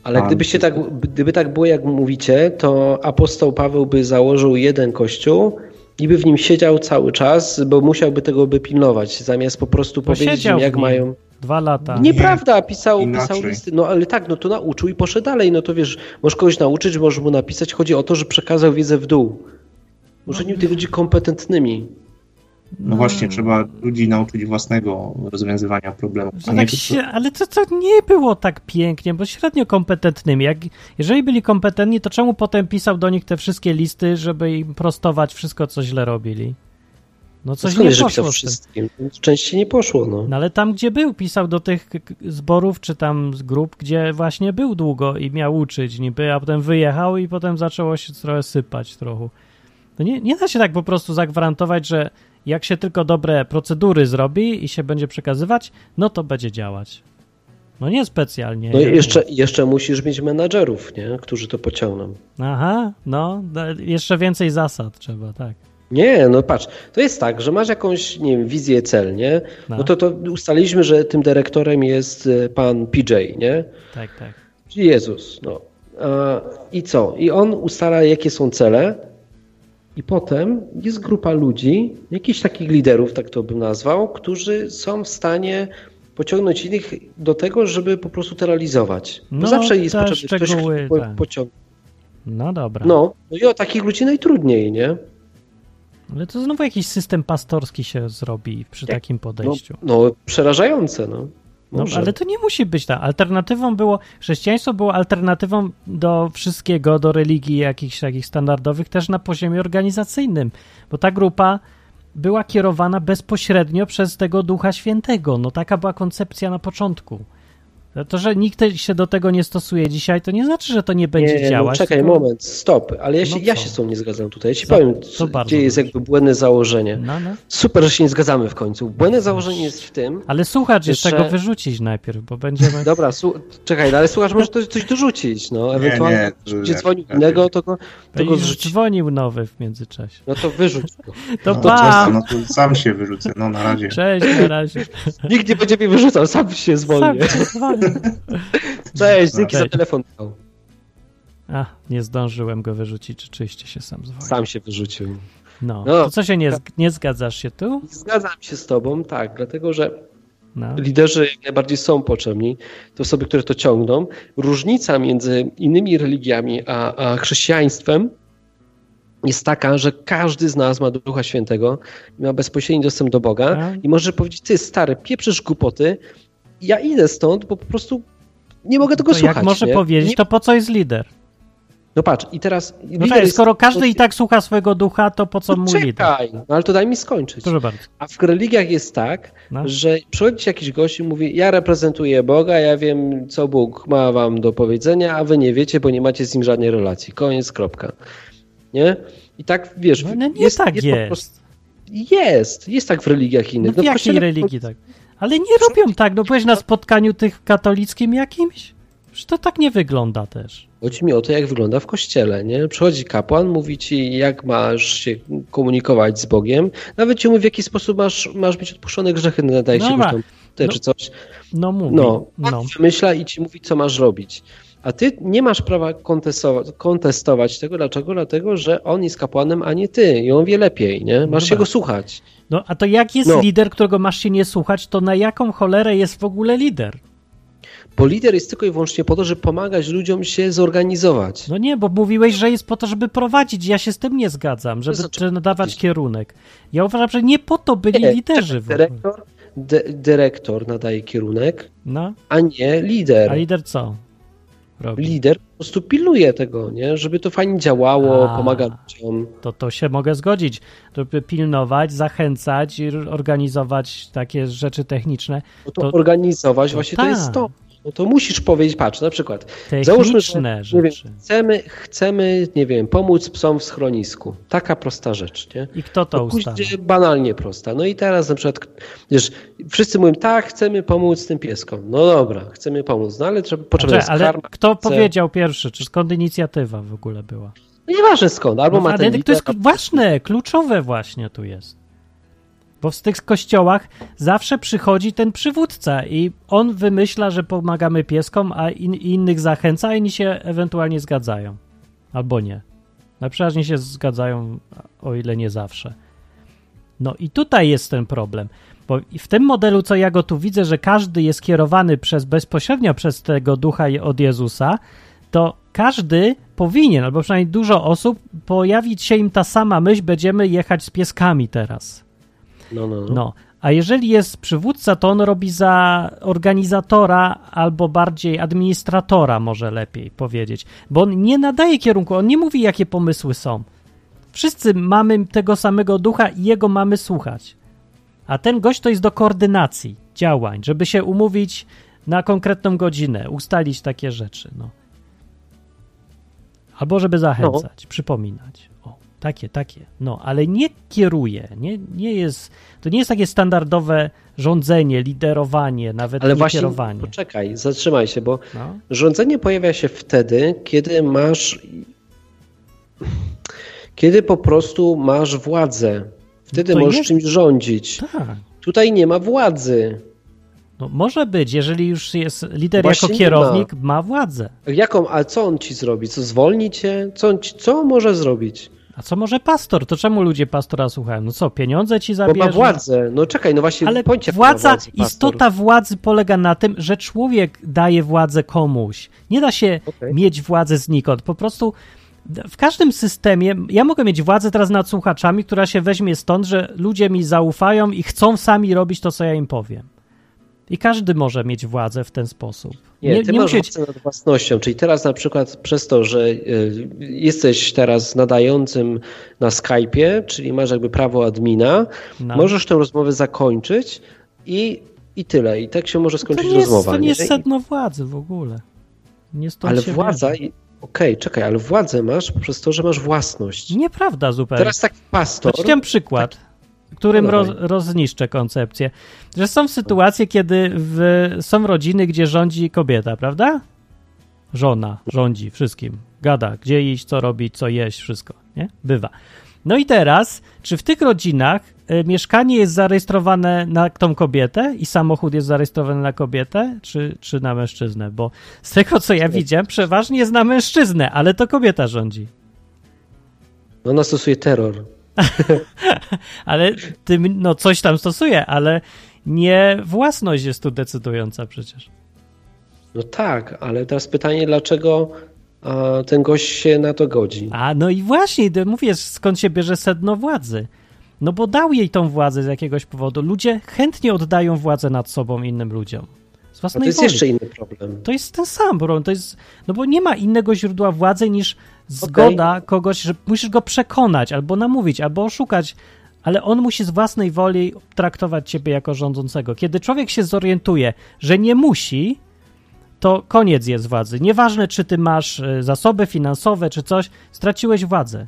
Ale gdybyście tak, gdyby tak było, jak mówicie, to apostoł Paweł by założył jeden kościół i by w nim siedział cały czas, bo musiałby tego by pilnować, zamiast po prostu powiedzieć siedział im, jak mają. Dwa lata. Nieprawda, pisał, pisał inaczej. listy. No ale tak, no to nauczył i poszedł dalej. No to wiesz, możesz kogoś nauczyć, możesz mu napisać. Chodzi o to, że przekazał wiedzę w dół. Uczynił tych ludzi kompetentnymi. No właśnie, trzeba ludzi nauczyć własnego rozwiązywania problemów. Nie tak się, ale to, to nie było tak pięknie, bo średnio kompetentnymi. Jak, jeżeli byli kompetentni, to czemu potem pisał do nich te wszystkie listy, żeby im prostować wszystko, co źle robili? No coś Skąd nie poszło wszystkim? Częściej nie poszło, no. No ale tam, gdzie był, pisał do tych zborów, czy tam z grup, gdzie właśnie był długo i miał uczyć niby, a potem wyjechał i potem zaczęło się trochę sypać trochę. To nie, nie da się tak po prostu zagwarantować, że jak się tylko dobre procedury zrobi i się będzie przekazywać, no to będzie działać. No nie specjalnie. No i jeszcze, jeszcze musisz mieć menadżerów, nie? którzy to pociągną. Aha, no, da- jeszcze więcej zasad trzeba, tak. Nie, no patrz, to jest tak, że masz jakąś, nie wiem, wizję, cel, nie? No. No to, to ustaliliśmy, że tym dyrektorem jest e, pan PJ, nie? Tak, tak. Czyli Jezus, no. I co? I on ustala, jakie są cele i potem jest grupa ludzi, jakichś takich liderów, tak to bym nazwał, którzy są w stanie pociągnąć innych do tego, żeby po prostu to realizować. Bo No, zawsze jest potrzebny ktoś, kto tak. pociągnie. No dobra. No, no i o takich ludzi najtrudniej, nie? Ale to znowu jakiś system pastorski się zrobi przy Jak- takim No, podejściu. no przerażające, no. No, ale to nie musi być tak. Alternatywą było, chrześcijaństwo było alternatywą do wszystkiego, do religii jakichś takich standardowych, też na poziomie organizacyjnym, bo ta grupa była kierowana bezpośrednio przez tego Ducha Świętego. No taka była koncepcja na początku. To, że nikt się do tego nie stosuje dzisiaj, to nie znaczy, że to nie będzie nie, działać. No, czekaj, tylko- moment, stop. Ale ja się, No ja się z tą nie zgadzam tutaj. Ja ci Co? powiem, Co gdzie jest jakby błędne założenie. No, no. Super, że się nie zgadzamy w końcu. Błędne założenie jest w tym. Ale słuchacz jeszcze Że- go wyrzucić najpierw, bo będziemy... Dobra, słu- czekaj, no, ale słuchacz może to, coś dorzucić. No, ewentualnie nie, jak to będzie dzwonił innego, to go, to go zrzuć. dzwonił nowy w międzyczasie. No to wyrzuć go. To No, pa! często, no to sam się wyrzucę, no na razie. Cześć, na razie. Nikt nie będzie mnie wyrzucał, sam się zwolnię. Sam się zwolnił. Cześć, dzięki za telefon. A, nie zdążyłem go wyrzucić, rzeczywiście się sam zwolnił. Sam się wyrzucił. No, No. to co się nie, z- nie zgadzasz się tu? Zgadzam się z tobą, tak, dlatego że No. liderzy jak najbardziej są potrzebni, to osoby, które to ciągną. Różnica między innymi religiami a, a chrześcijaństwem jest taka, że każdy z nas ma Ducha Świętego i ma bezpośredni dostęp do Boga Tak. i może powiedzieć, ty stary, pieprzysz głupoty, ja idę stąd, bo po prostu nie mogę tego To słuchać. jak może nie? powiedzieć, Nie- to po co jest lider? No patrz, i teraz... No lider czekaj, jest- skoro każdy i tak słucha swojego ducha, to po co No mu lider? Czekaj, no ale to daj mi skończyć. Proszę bardzo. A w religiach jest tak, No. że przychodzi jakiś gość i mówi, ja reprezentuję Boga, ja wiem, co Bóg ma wam do powiedzenia, a wy nie wiecie, bo nie macie z nim żadnej relacji. Koniec, kropka. Nie? I tak, wiesz... No, no nie jest, tak jest. jest. Jest, jest tak w religiach No innych. w No w jakiej kościele- religii tak? Ale nie robią tak, no byłeś na spotkaniu tych katolickim jakimś? Że to tak nie wygląda też. Chodzi mi o to, jak wygląda w kościele, nie? Przychodzi kapłan, mówi ci, jak masz się komunikować z Bogiem, nawet ci mówi, w jaki sposób masz, masz mieć odpuszczone grzechy, nadaje się Dobra. tam, te, No. czy coś. No mówi. No, No. on wymyśla i ci mówi, co masz robić. A ty nie masz prawa kontestować, tego. Dlaczego? Dlatego, że on jest kapłanem, a nie ty. I on wie lepiej, nie? Masz się dobra. go słuchać. No a to jak jest No. lider, którego masz się nie słuchać, to na jaką cholerę jest w ogóle lider? Bo lider jest tylko i wyłącznie po to, żeby pomagać ludziom się zorganizować. No nie, bo mówiłeś, że jest po to, żeby prowadzić. Ja się z tym nie zgadzam, żeby znaczy- czy nadawać kierunek. Ja uważam, że nie po to byli Nie, liderzy. Dyrektor, dy, dyrektor nadaje kierunek, No, a nie lider. a lider co? Robi? Lider po prostu pilnuje tego, nie? żeby to fajnie działało, A. pomaga ludziom. To to się mogę zgodzić, żeby pilnować, zachęcać organizować takie rzeczy techniczne. No to, To- organizować to właśnie to jest to. No to musisz powiedzieć, patrz, na przykład Załóżmy, że, Techniczne nie wiem, rzeczy. chcemy, chcemy, nie wiem, pomóc psom w schronisku. Taka prosta rzecz, nie? I kto to No ustala? banalnie prosta. No i teraz na przykład, wiesz, wszyscy mówią, tak, chcemy pomóc tym pieskom. No dobra, chcemy pomóc, no ale trzeba, potrzebna jest Znaczy, ale karma. kto chce- powiedział pierwszy? Czy skąd inicjatywa w ogóle była? No nieważne skąd, albo No, ma ale ten to jest ważne, kluczowe właśnie tu jest. Bo w tych kościołach zawsze przychodzi ten przywódca i on wymyśla, że pomagamy pieskom, a in, innych zachęca, a inni się ewentualnie zgadzają. Albo nie. Na przeważnie się zgadzają, o ile nie zawsze. No i tutaj jest ten problem. Bo w tym modelu, co ja go tu widzę, że każdy jest kierowany przez bezpośrednio przez tego ducha od Jezusa, to każdy powinien, albo przynajmniej dużo osób, pojawić się im ta sama myśl, będziemy jechać z pieskami teraz. No, no, no. No, a jeżeli jest przywódca, to on robi za organizatora albo bardziej administratora, może lepiej powiedzieć, bo on nie nadaje kierunku, on nie mówi, jakie pomysły są. Wszyscy mamy tego samego ducha i jego mamy słuchać. A ten gość to jest do koordynacji działań, żeby się umówić na konkretną godzinę, ustalić takie rzeczy. No. Albo żeby zachęcać, przypominać. Takie, takie. No, ale nie kieruje. Nie, nie jest, to nie jest takie standardowe rządzenie, liderowanie, nawet Ale nie właśnie, kierowanie. poczekaj, zatrzymaj się, bo No. rządzenie pojawia się wtedy, kiedy masz, kiedy po prostu masz władzę. Wtedy To możesz jest- czymś rządzić. Tak. Tutaj nie ma władzy. No, może być, jeżeli już jest lider Właśnie jako kierownik, ma. władzę. Jaką, a co on ci zrobi? Co zwolni cię? Co, on ci, co on może zrobić? A co może pastor? To czemu ludzie pastora słuchają? No co, pieniądze ci Bo zabierze? ma władzę. No czekaj, no właśnie, Ale władza, pastor. istota władzy polega na tym, że człowiek daje władzę komuś. Nie da się Okej. mieć władzę znikąd. Po prostu w każdym systemie, ja mogę mieć władzę teraz nad słuchaczami, która się weźmie stąd, że ludzie mi zaufają i chcą sami robić to, co ja im powiem. I każdy może mieć władzę w ten sposób. Nie, ty masz musieć- nad własnością, czyli teraz na przykład przez to, że y, jesteś teraz nadającym na Skype'ie, czyli masz jakby prawo admina, No. możesz tę rozmowę zakończyć i, i tyle. I tak się może to skończyć nie jest, rozmowa. to nie jest nie? sedno władzy w ogóle. Nie stąd Ale władza, okej, czekaj, ale władzę masz poprzez to, że masz własność. Nieprawda zupełnie. Teraz taki pastor... To ci dam przykład, którym No roz, rozniszczę koncepcję. Że są sytuacje, kiedy w, są rodziny, gdzie rządzi kobieta, prawda? Żona rządzi wszystkim. Gada, gdzie iść, co robić, co jeść, wszystko. Nie? Bywa. No i teraz, czy w tych rodzinach e, mieszkanie jest zarejestrowane na tą kobietę i samochód jest zarejestrowany na kobietę, czy, czy na mężczyznę? Bo z tego, co ja widziałem, przeważnie jest na mężczyznę, ale to kobieta rządzi. Ona stosuje terror. Ale tym, no coś tam stosuje, ale nie własność jest tu decydująca przecież. No tak, ale teraz pytanie, dlaczego a, ten gość się na to godzi? A no i właśnie, mówię, skąd się bierze sedno władzy. No bo dał jej tą władzę z jakiegoś powodu. Ludzie chętnie oddają władzę nad sobą innym ludziom. Z A własnej to jest woli. jeszcze inny problem. To jest ten sam problem. To jest, no bo nie ma innego źródła władzy niż zgoda kogoś, że musisz go przekonać, albo namówić, albo oszukać, ale on musi z własnej woli traktować ciebie jako rządzącego. Kiedy człowiek się zorientuje, że nie musi, to koniec jest władzy. Nieważne, czy ty masz e, zasoby finansowe, czy coś, straciłeś władzę.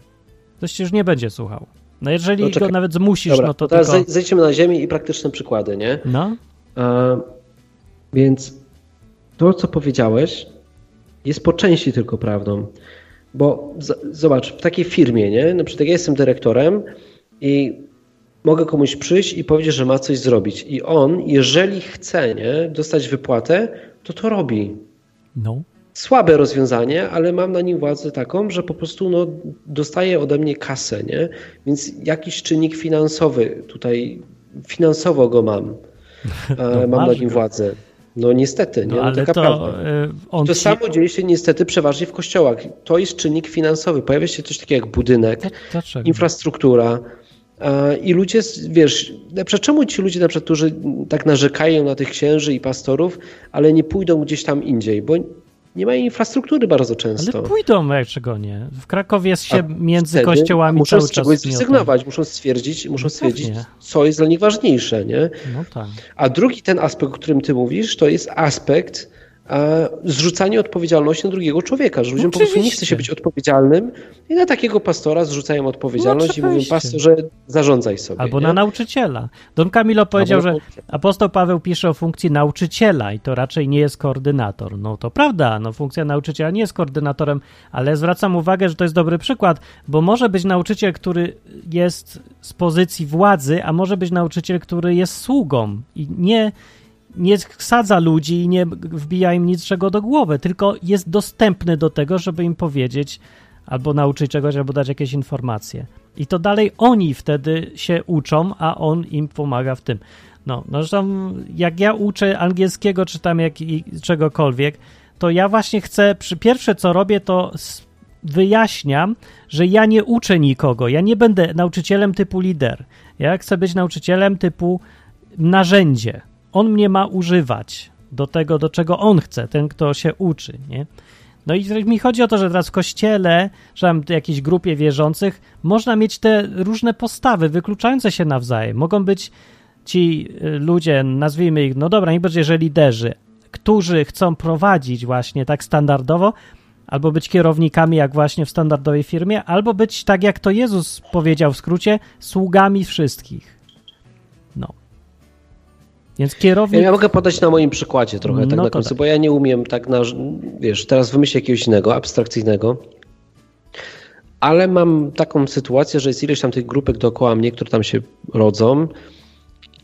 Ktoś cię już nie będzie słuchał. No jeżeli No go nawet zmusisz, Dobra, no to teraz tylko... zej- zejdźmy na ziemię i praktyczne przykłady, nie? No, A, więc to, co powiedziałeś, jest po części tylko prawdą. Bo z, zobacz, w takiej firmie, nie? Na przykład ja jestem dyrektorem i mogę komuś przyjść i powiedzieć, że ma coś zrobić. I on, jeżeli chce nie, dostać wypłatę, to to robi. no. Słabe rozwiązanie, ale mam na nim władzę taką, że po prostu no, dostaje ode mnie kasę, nie? Więc jakiś czynnik finansowy tutaj, finansowo go mam. E, mam na nim go. władzę. No niestety, nie? No, No, ale taka to prawda. y, on To ci... samo dzieje się niestety przeważnie w kościołach. To jest czynnik finansowy. Pojawia się coś takiego jak budynek, Dlaczego? infrastruktura. I ludzie, wiesz, na przykład czemu ci ludzie, na przykład, którzy tak narzekają na tych księży i pastorów, ale nie pójdą gdzieś tam indziej, bo nie mają infrastruktury bardzo często. Ale pójdą, jak czego nie. W Krakowie jest się A między kościołami muszą cały z czas zrezygnować, muszą stwierdzić, muszą No stwierdzić, co jest dla nich ważniejsze, nie? No tak. A drugi ten aspekt, o którym ty mówisz, to jest aspekt e, zrzucania odpowiedzialności na drugiego człowieka, że ludziom po prostu nie Oczywiście. chce się być odpowiedzialnym i na takiego pastora zrzucają odpowiedzialność i mówią, oczywiście. pastorze, zarządzaj sobie. Albo nie? na nauczyciela. Don Camilo powiedział, Albo że apostoł Paweł pisze o funkcji nauczyciela i to raczej nie jest koordynator. No to prawda, no funkcja nauczyciela nie jest koordynatorem, ale zwracam uwagę, że to jest dobry przykład, bo może być nauczyciel, który jest z pozycji władzy, a może być nauczyciel, który jest sługą i nie nie sadza ludzi i nie wbija im niczego do głowy, tylko jest dostępny do tego, żeby im powiedzieć albo nauczyć czegoś, albo dać jakieś informacje. I to dalej oni wtedy się uczą, a on im pomaga w tym. No, no zresztą jak ja uczę angielskiego, czy tam jak, i czegokolwiek, to ja właśnie chcę, przy pierwsze co robię, to wyjaśniam, że ja nie uczę nikogo, ja nie będę nauczycielem typu lider. Ja chcę być nauczycielem typu narzędzie. On mnie ma używać do tego, do czego on chce, ten, kto się uczy, nie? No i mi chodzi o to, że teraz w kościele, że tam jakiejś grupie wierzących, można mieć te różne postawy wykluczające się nawzajem. Mogą być ci y, ludzie, nazwijmy ich, no dobra, nie będzie, że liderzy, którzy chcą prowadzić właśnie tak standardowo, albo być kierownikami, jak właśnie w standardowej firmie, albo być tak, jak to Jezus powiedział w skrócie, sługami wszystkich. Więc kierownik. Ja mogę podać na moim przykładzie trochę tak No na końcu, bo ja nie umiem tak na, wiesz, teraz wymyślę jakiegoś innego, abstrakcyjnego, ale mam taką sytuację, że jest ileś tam tych grupek dookoła mnie, które tam się rodzą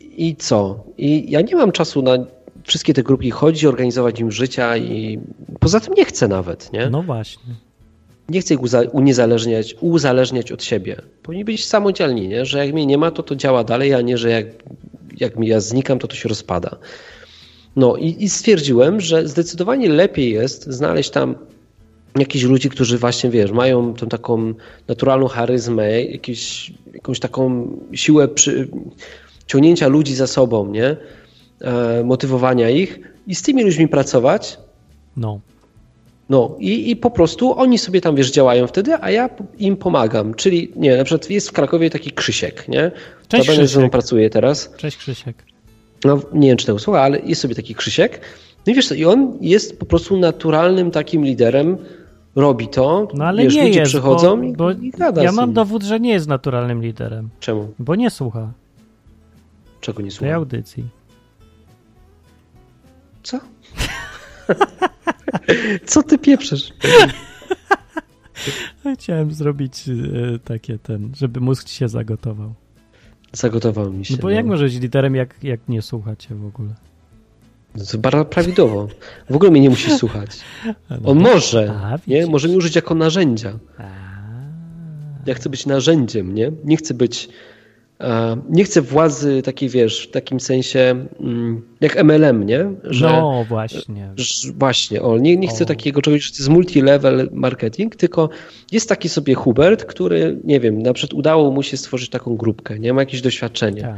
i co? I ja nie mam czasu na wszystkie te grupki chodzić, organizować im życia i poza tym nie chcę nawet, nie? No właśnie. Nie chcę ich uniezależniać, uzależniać od siebie. Powinni być samodzielni, nie? że jak mnie nie ma, to to działa dalej, a nie, że jak, jak ja znikam, to to się rozpada. No i, i stwierdziłem, że zdecydowanie lepiej jest znaleźć tam jakichś ludzi, którzy właśnie, wiesz, mają tą taką naturalną charyzmę, jakieś, jakąś taką siłę przy, ciągnięcia ludzi za sobą, nie? E, motywowania ich i z tymi ludźmi pracować, No. No i, i po prostu oni sobie tam, wiesz, działają wtedy, a ja im pomagam. Czyli, nie, na przykład jest w Krakowie taki Krzysiek, nie? Cześć, Zabawnie ze mną Krzysiek. pracuje teraz. Cześć Krzysiek. No, nie wiem, czy tego słucha, ale jest sobie taki Krzysiek. No i wiesz co, i on jest po prostu naturalnym takim liderem, robi to, No ale wiesz, nie ludzie jest, przychodzą bo, i, bo i gada ja mam dowód, że nie jest naturalnym liderem, Czemu? bo nie słucha Czego nie tej słucha? audycji. Co? Co ty pieprzesz? Chciałem zrobić e, takie ten, żeby mózg ci się zagotował. Zagotował mi się. No bo jak może być liderem, jak, jak nie słuchacie w ogóle? No to bardzo prawidłowo. W ogóle mnie nie musi słuchać. No On może, A, nie? Może mi użyć jako narzędzia. Ja chcę być narzędziem, nie? Nie chcę być. E, Nie chcę władzy takiej, wiesz, w takim sensie mm, jak MLM, nie? Że, No właśnie. że właśnie, o, nie, nie chcę O. takiego czegoś, że to jest multi-level marketing, tylko jest taki sobie Hubert, który, nie wiem, na przykład udało mu się stworzyć taką grupkę, nie? Ma jakieś doświadczenie. Tak.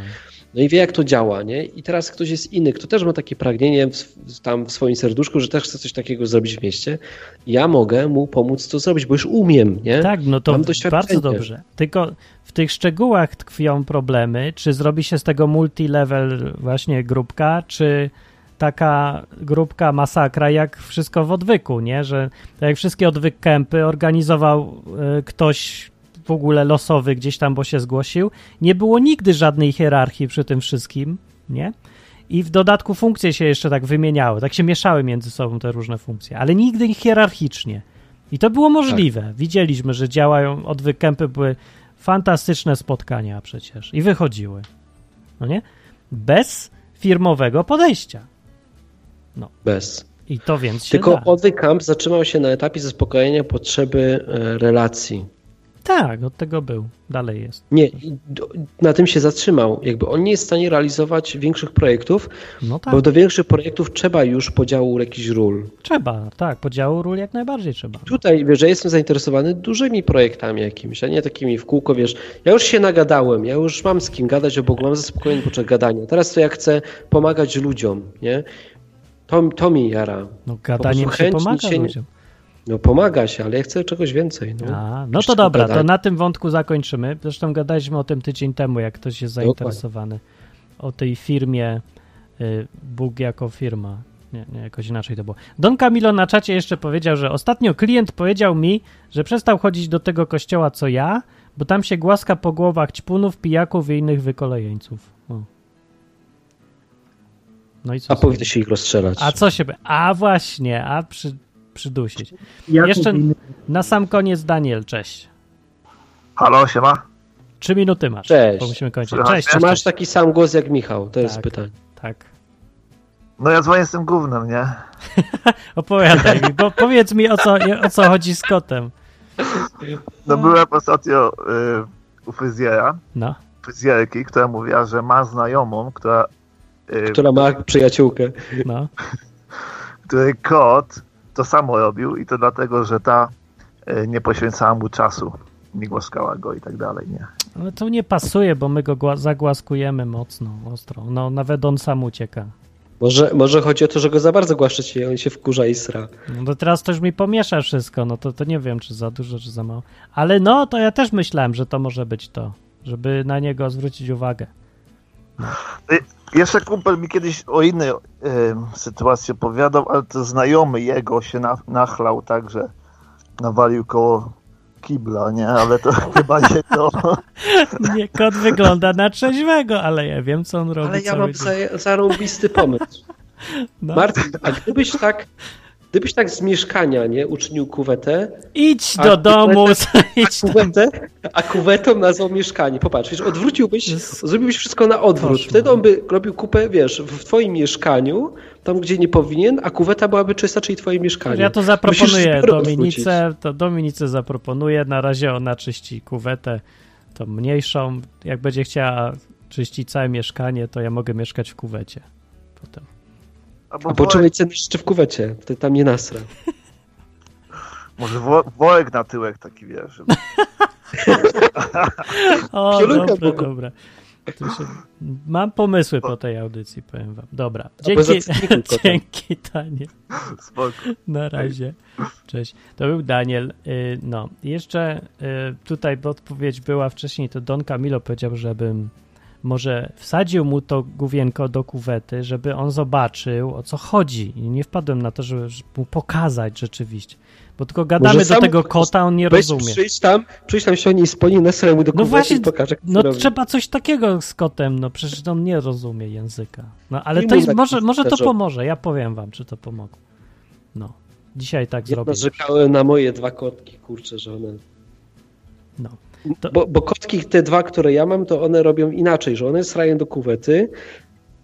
No i wie, jak to działa, nie? I teraz ktoś jest inny, kto też ma takie pragnienie w, tam w swoim serduszku, że też chce coś takiego zrobić w mieście. Ja mogę mu pomóc to zrobić, bo już umiem, nie? Tak, no to bardzo dobrze. Tylko w tych szczegółach tkwią problemy, czy zrobi się z tego multi-level właśnie grupka, czy taka grupka masakra, jak wszystko w odwyku, nie? Że tak jak wszystkie odwyk kempy organizował y, ktoś w ogóle losowy gdzieś tam, bo się zgłosił. Nie było nigdy żadnej hierarchii przy tym wszystkim, nie? I w dodatku funkcje się jeszcze tak wymieniały, tak się mieszały między sobą te różne funkcje, ale nigdy hierarchicznie. I to było możliwe. Widzieliśmy, że działają, odwyk były fantastyczne spotkania przecież i wychodziły. No nie? Bez firmowego podejścia. Bez. I to więc się Tylko da. odwyk zatrzymał się na etapie zaspokojenia potrzeby e, relacji. Tak, od tego był. Dalej jest. Nie, na tym się zatrzymał. Jakby on nie jest w stanie realizować większych projektów, No tak, bo do większych projektów trzeba już podziału jakichś ról. trzeba, tak, podziału ról jak najbardziej trzeba. Tutaj, wiesz, że jestem zainteresowany dużymi projektami jakimiś, a nie takimi w kółko, wiesz, ja już się nagadałem, ja już mam z kim gadać o Bogu, mam zaspokojony poczek gadania. Teraz to ja chcę pomagać ludziom, nie? To, to mi jara. No gadaniem prostu się pomaga niesienia- ludziom. No pomaga się, ale ja chcę czegoś więcej. No. A, no to dobra, to na tym wątku zakończymy. Zresztą gadaliśmy o tym tydzień temu, jak ktoś jest zainteresowany. O tej firmie y, Bóg jako firma. Nie, nie, jakoś inaczej to było. Don Camilo na czacie jeszcze powiedział, że ostatnio klient powiedział mi, że przestał chodzić do tego kościoła co ja, bo tam się głaska po głowach ćpunów, pijaków i innych wykolejeńców. O. No i co? A powinno się ich rozstrzelać. A co się... A właśnie, a przy, przydusić. Jeszcze na sam koniec Daniel, cześć. Halo, siema? Trzy minuty masz. Cześć. Bo musimy kończyć. Cześć, Czy cześć, masz cześć. taki sam głos jak Michał? To jest Tak. pytanie. Tak. No ja dzwonię z tym gównem, nie? Opowiadaj mi, bo powiedz mi o co, o co chodzi z kotem. No byłem ostatnio y, u fryzjera, No. fryzjerki, która mówiła, że ma znajomą, która, y, Która ma przyjaciółkę. No. której kot to samo robił i to dlatego, że ta y, nie poświęcała mu czasu, nie głaskała go i tak dalej, nie? Ale to nie pasuje, bo my go gła- zagłaskujemy mocno, ostro. No, nawet on sam ucieka. Może, może chodzi o to, że go za bardzo głaszczycie i on się wkurza i sra. No to teraz też mi pomiesza wszystko, no to, to nie wiem, czy za dużo, czy za mało. Ale no, to ja też myślałem, że to może być to, żeby na niego zwrócić uwagę. Jeszcze kumpel mi kiedyś o innej y, sytuacji opowiadał, ale to znajomy jego się na, nachlał tak, że nawalił koło kibla, nie? Ale to chyba nie to. Nie, kot wygląda na trzeźwego, ale ja wiem, co on robi Ale ja mam za, zarąbisty pomysł. No. Marcin, a gdybyś tak, gdybyś tak z mieszkania, nie, uczynił kuwetę, Idź A do domu, a idź tam. kuwetę, a kuwetą nazwał mieszkanie. Popatrz, wiesz, odwróciłbyś, Jest- zrobiłbyś wszystko na odwrót. Koszmar. Wtedy on by robił kupę, wiesz, w twoim mieszkaniu, tam gdzie nie powinien, a kuweta byłaby czysta, czyli twoje mieszkanie. Ja to zaproponuję Dominice, to Dominice zaproponuję. Na razie ona czyści kuwetę, tą mniejszą. Jak będzie chciała czyścić całe mieszkanie, to ja mogę mieszkać w kuwecie. Potem. Albo A poczekaj ceny jeszcze w kuwecie, wtedy tam nie nasra. Może wo, worek na tyłek taki, wiesz. żeby- O, dobra, dobra. Się... Mam pomysły po tej audycji, powiem wam. Dobra, dzięki, to dzięki Daniel. Spoko. Na razie. Cześć. To był Daniel. Y, No, jeszcze y, tutaj odpowiedź była wcześniej, to Don Camilo powiedział, żebym może wsadził mu to główienko do kuwety, żeby on zobaczył, o co chodzi. I nie wpadłem na to, żeby żeby mu pokazać rzeczywiście. Bo tylko gadamy Może do tego kota, on nie rozumie. przyjdź tam, przyjdź tam sionie i sponi nasraj mu do No właśnie, i No robi. trzeba coś takiego z kotem, no przecież on nie rozumie języka. No ale I to jest, może, może to pomoże, ja powiem wam, czy to pomogło. No, dzisiaj tak Ja zrobię. narzekałem na moje dwa kotki, kurczę, że one... No. To- Bo, bo kotki, te dwa, które ja mam, to one robią inaczej, że one srają do kuwety,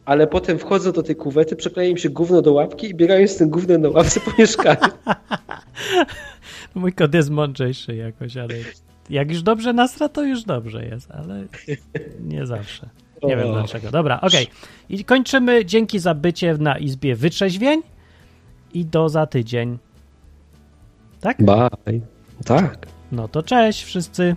ale potem wchodzą do tej kuwety, przekleja im się gówno do łapki i biegają z tym gównem na łapce po mieszkaniu. Mój kot jest mądrzejszy jakoś, ale jak już dobrze nasra, to już dobrze jest, ale nie zawsze. Nie wiem dlaczego. Dobra, okej. I kończymy. Dzięki za bycie na Izbie Wytrzeźwień i do za tydzień. Tak? Bye. Tak. No to cześć wszyscy.